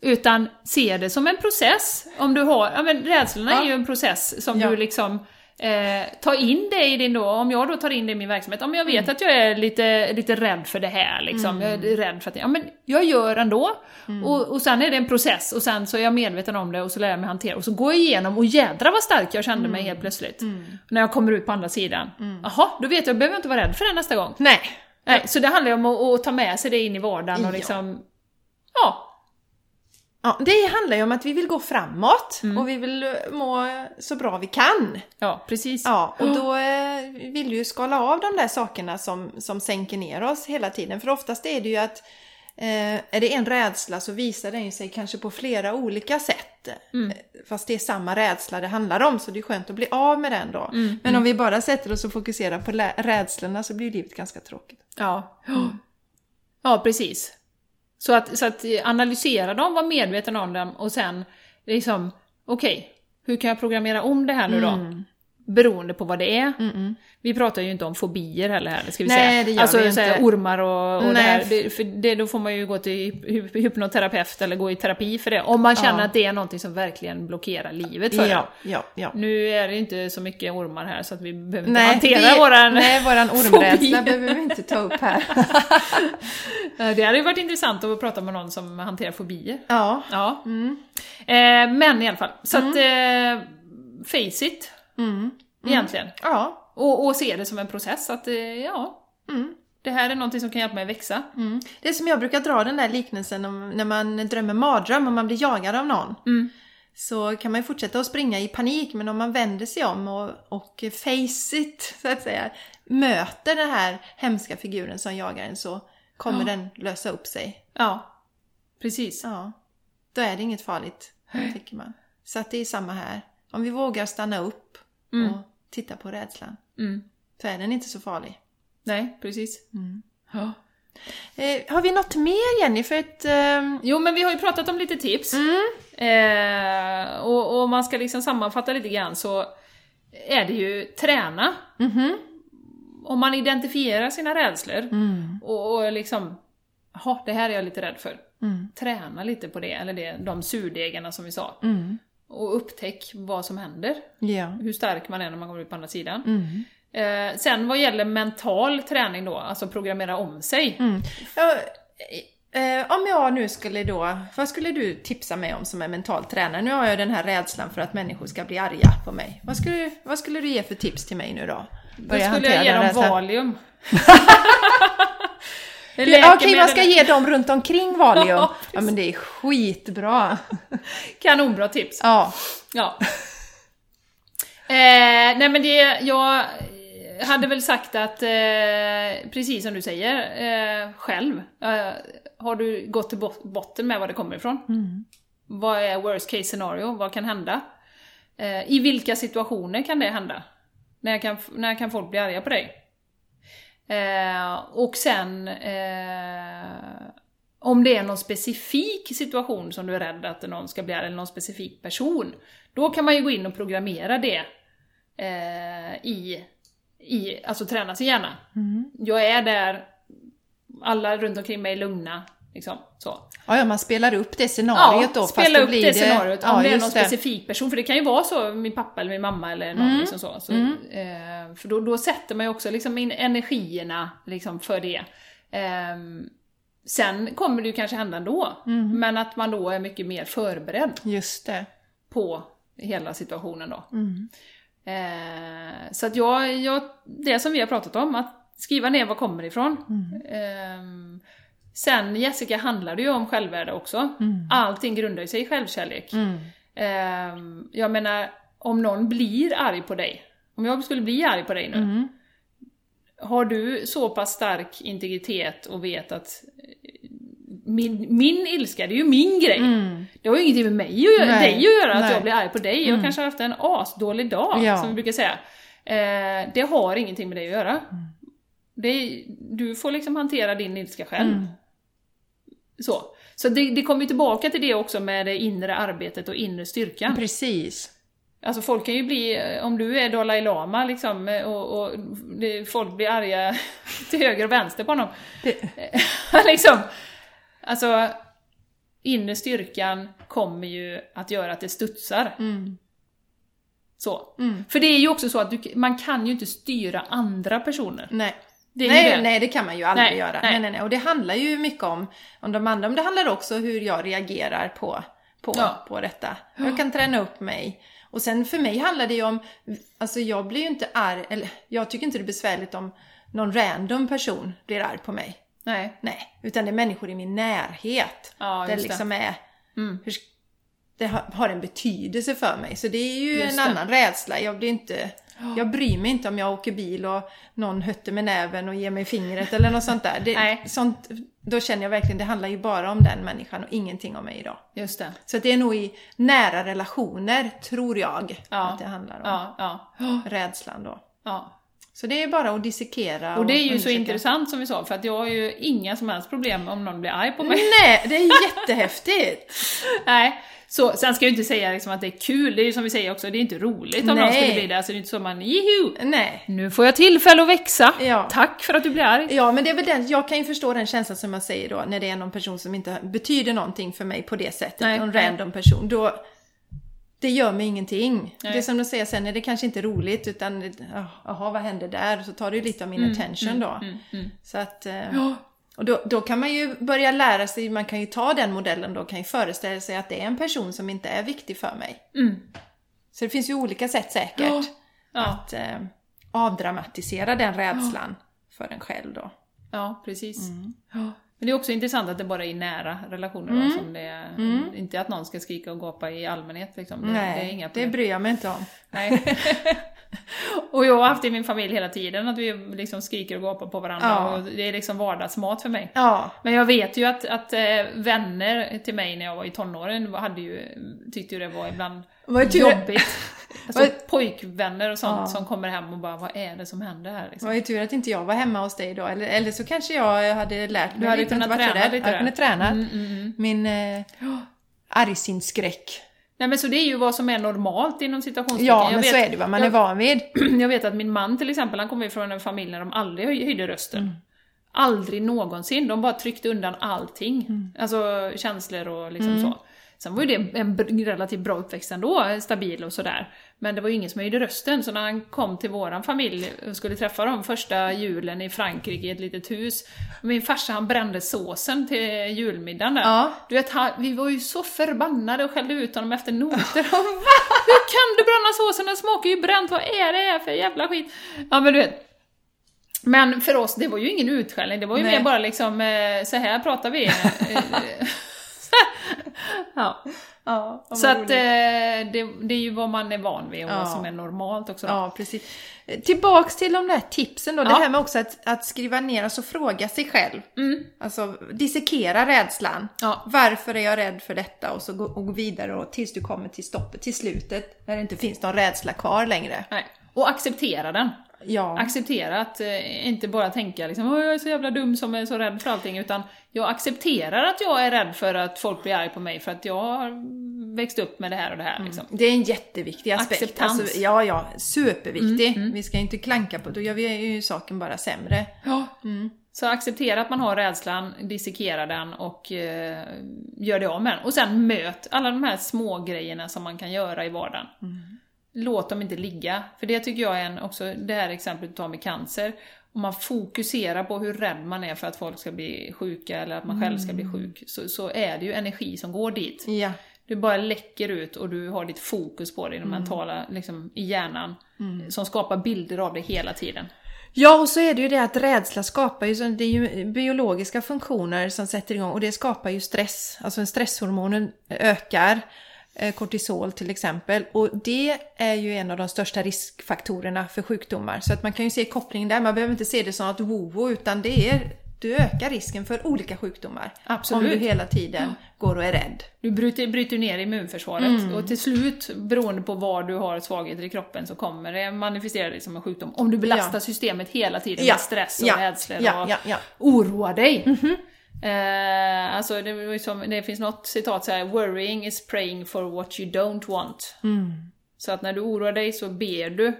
A: Utan se det som en process. Om du har, ja men rädslorna
B: Ja.
A: är ju en process som
B: Ja.
A: du liksom Eh, ta in det i din då, om jag då tar in det i min verksamhet, om jag vet
B: Mm.
A: att jag är lite, lite rädd för det här liksom, jag är rädd för att, ja men jag gör ändå.
B: Mm.
A: Och, och sen är det en process och sen så är jag medveten om det och så lär jag mig hantera och så går jag igenom och jädra vad stark jag kände mig
B: Mm.
A: helt plötsligt. När jag kommer ut på andra sidan. Jaha, då vet jag, då behöver jag inte vara rädd för det nästa gång.
B: Nej.
A: Nej, så det handlar ju om att, att ta med sig det in i vardagen och liksom, ja,
B: Ja, det handlar ju om att vi vill gå framåt
A: Mm.
B: och vi vill eh, må så bra vi kan.
A: ja precis.
B: Ja, och då eh, vill du ju skala av de där sakerna som, som sänker ner oss hela tiden. För oftast är det ju att eh, är det en rädsla så visar den ju sig kanske på flera olika sätt.
A: Mm.
B: Eh, Fast det är samma rädsla det handlar om så det är skönt att bli av med den då.
A: Mm,
B: Men om vi bara sätter oss och fokuserar på rädslorna så blir livet ganska tråkigt.
A: Ja. ja, precis. Så att, så att analysera dem, vara medveten om dem och sen liksom, okej, hur kan jag programmera om det här nu då? Mm beroende på vad det är. Vi pratar ju inte om fobier heller här, ska vi
B: Nej,
A: säga.
B: det gör
A: alltså
B: vi
A: här,
B: inte.
A: ormar och, och det
B: Nej.
A: här. Det, för det, då får man ju gå till hy- hypnoterapeut eller gå i terapi för det. Om man känner
B: Ja.
A: att det är någonting som verkligen blockerar livet för.
B: Ja, ja, ja.
A: Nu är det inte så mycket ormar här så att vi behöver inte
B: Nej,
A: hantera
B: vi-
A: våran...
B: nej, våran *laughs* ormrädsla behöver vi inte ta upp här. *laughs*
A: Det hade ju varit intressant att prata med någon som hanterar fobier.
B: Ja.
A: Ja.
B: Mm.
A: Eh, men i alla fall, så att... Eh, face it,
B: Mm.
A: egentligen.
B: Ja.
A: Och, och se det som en process, att eh, ja,
B: Mm.
A: det här är någonting som kan hjälpa mig att växa.
B: Mm. Det är som jag brukar dra den där liknelsen om när man drömmer mardröm och man blir jagad av någon.
A: Mm.
B: Så kan man ju fortsätta att springa i panik men om man vänder sig om och, och face it, *laughs* så att säga, möter den här hemska figuren som jagar en så kommer
A: Ja.
B: den lösa upp sig.
A: Ja, precis.
B: Ja, då är det inget farligt, *gasps* tycker man. Så att det är samma här. Om vi vågar stanna upp
A: Mm.
B: och titta på rädslan,
A: Mm.
B: så är den inte så farlig.
A: Nej, precis. Ja.
B: Eh, har vi något mer Jenny? För ett... ehm,
A: Jo, men vi har ju pratat om lite tips.
B: Mm.
A: Eh, och, om man ska liksom sammanfatta lite grann så är det ju träna.
B: mhm.
A: Om man identifierar sina rädslor
B: Mm.
A: och, och liksom, det här är jag lite rädd för.
B: Mm.
A: Träna lite på det, eller det, de surdegarna som vi sa. Och upptäck vad som händer.
B: Ja.
A: Hur stark man är när man kommer ut på andra sidan.
B: Mm.
A: Eh, sen vad gäller mental träning då, alltså programmera om sig.
B: Mm. Ja, eh, om jag nu skulle då, vad skulle du tipsa mig om som är mental tränare? Nu har jag den här rädslan för att människor ska bli arga på mig. Vad skulle, vad skulle du ge för tips till mig nu då?
A: Då skulle jag ge dem. Valium. *laughs*
B: Okej, vad ska jag
A: Läkemedel-
B: ge dem runt omkring Valium? *laughs*
A: Ja,
B: ja, men det är skitbra.
A: Kanonbra tips.
B: Ja.
A: Ja. Eh, nej men det, jag hade väl sagt att, eh, precis som du säger, eh, själv, eh, har du gått till bot- botten med var det kommer ifrån? Vad är worst case scenario? Vad kan hända? Eh, I vilka situationer kan det hända? När kan, när kan folk bli arga på dig? Eh, och sen, eh, om det är någon specifik situation som du är rädd att någon ska bli arg, eller någon specifik person, då kan man ju gå in och programmera det eh, i, i, alltså träna sin hjärna. Jag är där, alla runt omkring mig är lugna, liksom så.
B: Ja, ja, man spelar upp det scenariot då. fast
A: spela
B: då
A: upp
B: blir
A: det scenariot,
B: ja,
A: om det är någon specifik person, för det kan ju vara så, min pappa eller min mamma eller någon
B: Mm.
A: liksom så. så eh, för då, då sätter man ju också liksom in energierna liksom för det. Ehm, sen kommer det ju kanske hända ändå,
B: Mm.
A: men att man då är mycket mer förberedd
B: Just det.
A: på hela situationen då.
B: Mm.
A: Eh, så att jag, jag, det som vi har pratat om, att skriva ner var kommer ifrån. Sen Jessica handlar det ju om självvärde också. Allting grundar sig i självkärlek.
B: Mm.
A: Ehm, jag menar, om någon blir arg på dig, om jag skulle bli arg på dig nu,
B: Mm.
A: har du så pass stark integritet och vet att eh, min, min ilska, det är ju min grej.
B: Mm.
A: Det har ju ingenting med mig att göra,
B: Nej,
A: dig att göra att
B: nej.
A: jag blir arg på dig. Jag kanske har haft en asdålig dag,
B: Ja.
A: som vi brukar säga. Eh, det har ingenting med dig att göra.
B: Mm.
A: Det du får liksom hantera din ilska själv.
B: Mm.
A: Så, så det, det kommer ju tillbaka till det också med det inre arbetet och inre styrkan.
B: Precis.
A: Alltså folk kan ju bli, eh, om du är Dalai Lama liksom, eh, och, och det, folk blir arga *laughs* till höger och vänster på honom.
B: Det- *laughs*
A: liksom. Alltså, inre styrkan kommer ju att göra att det studsar.
B: Mm.
A: Så.
B: Mm.
A: För det är ju också så att du, man kan ju inte styra andra personer.
B: Nej.
A: Det
B: nej,
A: det.
B: nej, det kan man ju aldrig
A: Nej,
B: göra.
A: nej.
B: Nej. Nej, Och det handlar ju mycket om, om de andra, men det handlar också hur jag reagerar på, på,
A: Ja.
B: på detta. Jag kan träna upp mig. Och sen för mig handlar det ju om, alltså jag blir ju inte arg, eller jag tycker inte det är besvärligt om någon random person blir arg på mig.
A: Nej.
B: Nej, utan det är människor i min närhet.
A: Ja,
B: det liksom är,
A: Mm.
B: hur, det har, har en betydelse för mig. Så det är ju
A: Just
B: en
A: det.
B: annan rädsla. Jag blir inte, *gasps* jag bryr mig inte om jag åker bil och någon hötter med näven och ger mig fingret eller något sånt där. Det, *laughs*
A: Nej.
B: sånt, då känner jag verkligen, det handlar ju bara om den människan och ingenting om mig idag.
A: Just det.
B: Så att det är nog i nära relationer, tror jag,
A: Ja.
B: att det handlar om.
A: Ja, ja, *gasps*
B: Rädslan då.
A: ja.
B: Så det är bara att dissekera
A: Och det är ju så intressant som vi sa, för att jag har ju inga som helst problem om någon blir arg på mig.
B: Nej, det är *laughs* jättehäftigt!
A: Nej. Så, sen ska jag ju inte säga liksom att det är kul, det är ju som vi säger också, det är inte roligt om någon
B: Nej.
A: skulle bli det, alltså det är inte så man jiho!
B: Nej.
A: Nu får jag tillfälle att växa!
B: Ja.
A: Tack för att du blir arg!
B: Ja, men det är väl den, jag kan ju förstå den känslan som jag säger då, när det är någon person som inte betyder någonting för mig på det sättet,
A: Nej,
B: någon random person, då det gör mig ingenting.
A: Nej.
B: Det är som du säger sen, är det kanske inte roligt utan, ja, jaha vad hände där? Så tar det ju lite av min attention då.
A: Mm, mm.
B: Så att, eh, och då, då kan man ju börja lära sig, man kan ju ta den modellen då, kan ju föreställa sig att det är en person som inte är viktig för mig.
A: Mm.
B: Så det finns ju olika sätt säkert
A: Ja.
B: att eh, avdramatisera den rädslan för en själv då.
A: Ja, precis.
B: Mm.
A: Men det är också intressant att det bara är i nära relationer
B: Mm.
A: då, som det är, inte att någon ska skrika och gapa i allmänhet liksom. Det,
B: Nej,
A: det är inga
B: det bryr jag mig inte om.
A: Nej. *laughs* och jag har haft i min familj hela tiden att vi liksom skriker och gapar på varandra
B: Ja.
A: och det är liksom vardagsmat för mig.
B: Ja,
A: Men jag vet ju att, att eh, vänner till mig när jag var i tonåren hade ju, tyckte ju det var ibland
B: Vad tur-
A: jobbigt. *laughs* Alltså pojkvänner och sånt
B: Ja.
A: som kommer hem och bara vad är det som händer här
B: det
A: liksom.
B: var ju tur att inte jag var hemma hos dig då. Eller, eller så kanske jag hade lärt mig
A: Du hade kunnat träna lite
B: Jag
A: där.
B: kunde träna
A: Mm, mm, mm.
B: min eh, argsintsskräck.
A: Nej men så det är ju vad som är normalt inom situationstecken.
B: Ja,
A: jag
B: men
A: vet,
B: så är det vad man är
A: jag,
B: van vid. *clears throat*
A: jag vet att min man till exempel, han kommer ju från en familj där de aldrig höj- höjde rösten.
B: Mm.
A: Aldrig någonsin, de bara tryckte undan allting.
B: Mm.
A: Alltså känslor och liksom så. Sen var ju det en relativt bra uppväxt ändå, stabil och sådär. Men det var ju ingen som höjde rösten, så när han kom till våran familj och skulle träffa dem första julen i Frankrike i ett litet hus. Min farsa han brände såsen till julmiddagen där.
B: Ja.
A: Du vet, han, vi var ju så förbannade och skällde ut honom efter noter. *laughs* Hur kan du bränna såsen? Den smakar ju bränt, vad är det här för jävla skit? Ja men du vet. Men för oss, det var ju ingen utskällning, det var ju
B: Nej.
A: mer bara liksom, eh, så här pratar vi. *laughs* Ja.
B: Ja,
A: Så att
B: roligt.
A: eh, det, det är ju vad man är van vid och
B: Ja.
A: vad som är normalt också. Då.
B: Ja, precis. Tillbaks till de där tipsen då. Det
A: Ja.
B: här med också att, att skriva ner, alltså fråga sig själv. Alltså dissekera rädslan.
A: Mm. Ja.
B: Varför är jag rädd för detta? Och så gå, och gå vidare och tills du kommer till stoppet, till slutet. När det inte finns någon rädsla kvar längre.
A: Nej. Och acceptera den.
B: Ja.
A: Acceptera att eh, inte bara tänka liksom "Åh, jag är så jävla dum som är så rädd för allting, utan jag accepterar att jag är rädd för att folk blir arg på mig för att jag har växt upp med det här och det här. Liksom.
B: Det är en jätteviktig aspekt.
A: Acceptans.
B: Alltså, ja, ja, superviktig.
A: Mm,
B: Vi ska inte klanka på, då gör vi ju saken bara sämre.
A: Ja. Så acceptera att man har rädslan, dissekera den och eh, gör det av med den. Och sen möt alla de här små grejerna som man kan göra i vardagen. Låt dem inte ligga. För det tycker jag är en, också det här exemplet du tar med cancer. Om man fokuserar på hur rädd man är för att folk ska bli sjuka eller att man själv ska bli sjuk, så, så är det ju energi som går dit.
B: Ja.
A: Du bara läcker ut och du har ditt fokus på det, det mentala, liksom, i hjärnan. Som skapar bilder av det hela tiden.
B: Ja, och så är det ju det att rädsla skapar ju, det är ju biologiska funktioner som sätter igång och det skapar ju stress. Alltså en stresshormonen ökar, kortisol till exempel. Och det är ju en av de största riskfaktorerna för sjukdomar. Så att man kan ju se kopplingen där, man behöver inte se det som något wowo utan det är, du ökar risken för olika sjukdomar.
A: Absolut.
B: Om du hela tiden går och är rädd.
A: Du bryter, bryter ner immunförsvaret och till slut, beroende på var du har svagheter i kroppen, så kommer det manifestera dig som en sjukdom. Om du belastar
B: Ja.
A: systemet hela tiden
B: Ja.
A: med stress och
B: Ja.
A: rädslor
B: Ja,
A: och
B: ja, ja.
A: oroar dig. Eh, alltså det, som, det finns något citat så här: “Worrying is praying for what you don't want”. Så att när du oroar dig så ber du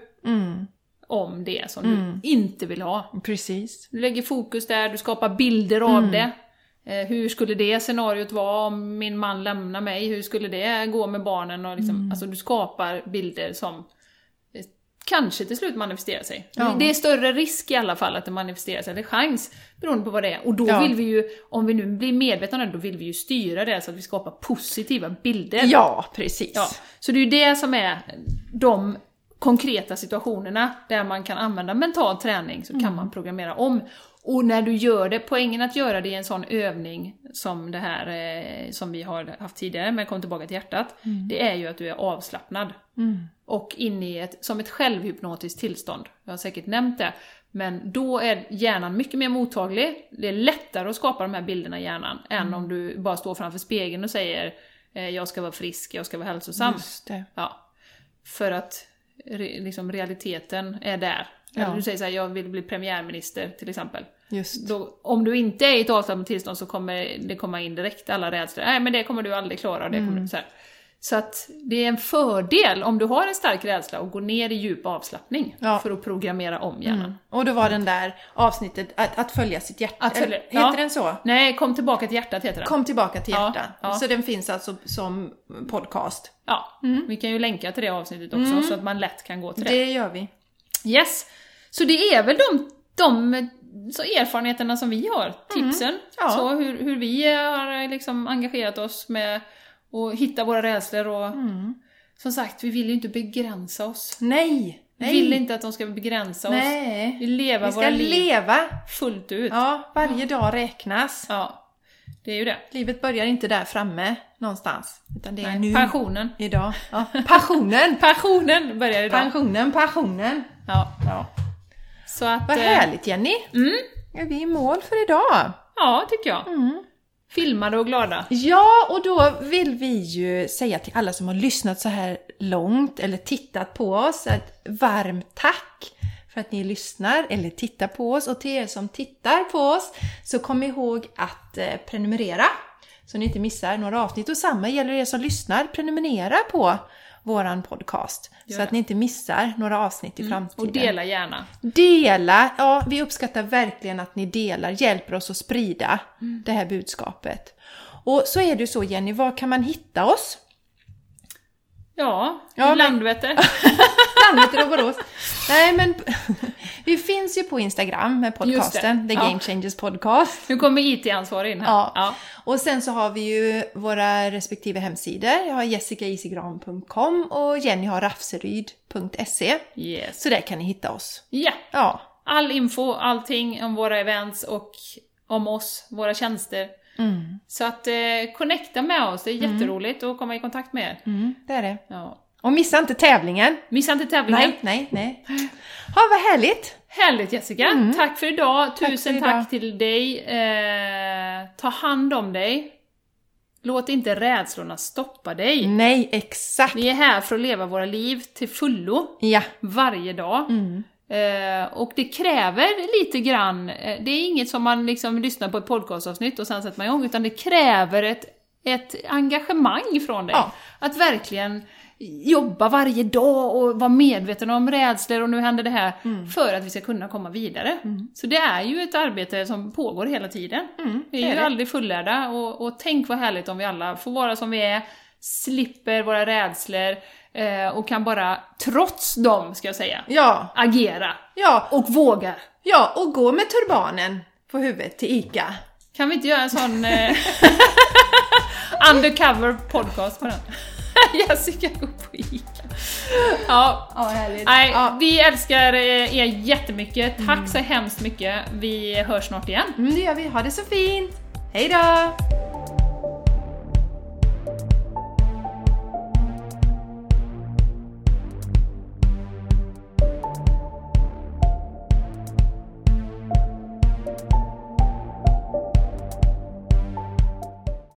A: om det som du inte vill ha.
B: Precis.
A: Du lägger fokus där, du skapar bilder av det. Eh, hur skulle det scenariot vara om min man lämnar mig? Hur skulle det gå med barnen? Och liksom, Alltså du skapar bilder som kanske till slut manifesterar sig.
B: Ja.
A: Det är större risk i alla fall att det manifesterar sig, eller chans, beroende på vad det är. Och då
B: Ja.
A: vill vi ju, om vi nu blir medvetna om det, då vill vi ju styra det så att vi skapar positiva bilder.
B: Ja, precis.
A: Ja, så det är ju det som är de konkreta situationerna där man kan använda mental träning, så kan man programmera om. Och när du gör det, poängen att göra det i en sån övning som det här eh, som vi har haft tidigare med Kom tillbaka till hjärtat, det är ju att du är avslappnad. Och inne i ett, som ett självhypnotiskt tillstånd. Jag har säkert nämnt det. Men då är hjärnan mycket mer mottaglig. Det är lättare att skapa de här bilderna i hjärnan än om du bara står framför spegeln och säger eh, jag ska vara frisk, jag ska vara hälsosam.
B: Just.
A: Ja. För att liksom realiteten är där. Eller
B: Ja.
A: du säger så här, jag vill bli premiärminister till exempel. Då, om du inte är i ett avslappnat tillstånd så kommer det komma in direkt alla rädslor. Nej men det kommer du aldrig klara. Det kommer
B: Mm.
A: du, så, här. så att det är en fördel om du har en stark rädsla och går ner i djup avslappning
B: Ja.
A: för att programmera om hjärnan.
B: Och då var den där avsnittet att, att följa sitt hjärta.
A: Att följa-
B: Eller,
A: ja.
B: Heter den så?
A: Nej, kom tillbaka till hjärtat heter den.
B: Kom tillbaka till
A: Ja,
B: hjärtat.
A: ja.
B: Så den finns alltså som podcast.
A: Ja, vi kan ju länka till det avsnittet också så att man lätt kan gå till det.
B: Det gör vi.
A: Yes! Så det är väl de, de så erfarenheterna som vi har, tipsen.
B: Mm. Ja.
A: Så hur, hur vi har liksom engagerat oss med att hitta våra rädslor och
B: Mm.
A: som sagt, vi vill ju inte begränsa oss.
B: Nej!
A: Vi
B: Nej!
A: vill inte att de ska begränsa oss. Vi
B: Nej!
A: leva
B: Vi ska
A: våra
B: leva!
A: fullt ut.
B: Ja, varje dag räknas.
A: Ja, det är ju det.
B: Livet börjar inte där framme någonstans. Utan det är
A: Nej,
B: nu.
A: Pensionen.
B: Idag. Ja. Passionen! *laughs*
A: Passionen börjar idag.
B: Pensionen, passionen.
A: Ja.
B: Ja.
A: Så att...
B: Vad
A: eh,
B: härligt Jenny!
A: Mm,
B: Är vi i mål för idag?
A: ja, tycker jag.
B: Mm.
A: Filmade och glada.
B: Ja, och då vill vi ju säga till alla som har lyssnat så här långt eller tittat på oss ett varmt tack för att ni lyssnar eller tittar på oss. Och till er som tittar på oss så kom ihåg att eh, prenumerera så ni inte missar några avsnitt. Och samma gäller er som lyssnar, prenumerera på våran podcast så
A: det.
B: att ni inte missar några avsnitt i framtiden.
A: Och dela gärna.
B: Dela! Ja, vi uppskattar verkligen att ni delar, hjälper oss att sprida det här budskapet. Och så är det ju så Jenny, var kan man hitta oss?
A: Ja,
B: Ja,
A: Landvetter. *laughs*
B: Landvetter och Borås. Nej men, vi finns ju på Instagram med podcasten,
A: det,
B: The. Game Changers Podcast.
A: Nu kommer IT-ansvarig in här.
B: Ja.
A: ja.
B: Och sen så har vi ju våra respektive hemsidor. Jag har jessicaisigran.com och Jenny har rafseryd.se.
A: Yes.
B: Så där kan ni hitta oss.
A: Ja,
B: Ja,
A: all info, allting om våra events och om oss, våra tjänster.
B: mm.
A: Så att eh, connecta med oss, det är jätteroligt att komma i kontakt med er.
B: Mm, det är det.
A: Ja.
B: Och missa inte tävlingen.
A: Missa inte tävlingen.
B: Nej, nej, nej. Ja, vad härligt!
A: Härligt Jessica! Tack för idag, tusen tack,
B: idag.
A: till dig. Eh, ta hand om dig. Låt inte rädslorna stoppa dig.
B: Nej, exakt!
A: Vi är här för att leva våra liv till fullo,
B: Ja.
A: varje dag.
B: Mm.
A: Eh, och det kräver lite grann, eh, det är inget som man liksom lyssnar på ett podcastavsnitt och sen sätter man igång, utan det kräver ett, ett engagemang från dig.
B: Ja.
A: Att verkligen jobba varje dag och vara medveten om rädslor och nu händer det här,
B: Mm.
A: för att vi ska kunna komma vidare. Så det är ju ett arbete som pågår hela tiden.
B: Mm,
A: vi är
B: är
A: ju
B: det.
A: aldrig fullärda och, och tänk vad härligt om vi alla får vara som vi är, slipper våra rädslor eh, och kan bara, trots dem ska jag säga,
B: Ja,
A: agera
B: ja,
A: och vågar.
B: ja, och gå med turbanen på huvudet till ICA.
A: Kan vi inte göra en sån eh, *laughs* undercover podcast på den? *laughs* Jessica går på Ica. Ja,
B: Ja, härligt.
A: nej,
B: Ja.
A: vi älskar er jättemycket. Tack så hemskt mycket. Vi hörs snart igen.
B: Mm, det gör vi. Ha det så fint! Hej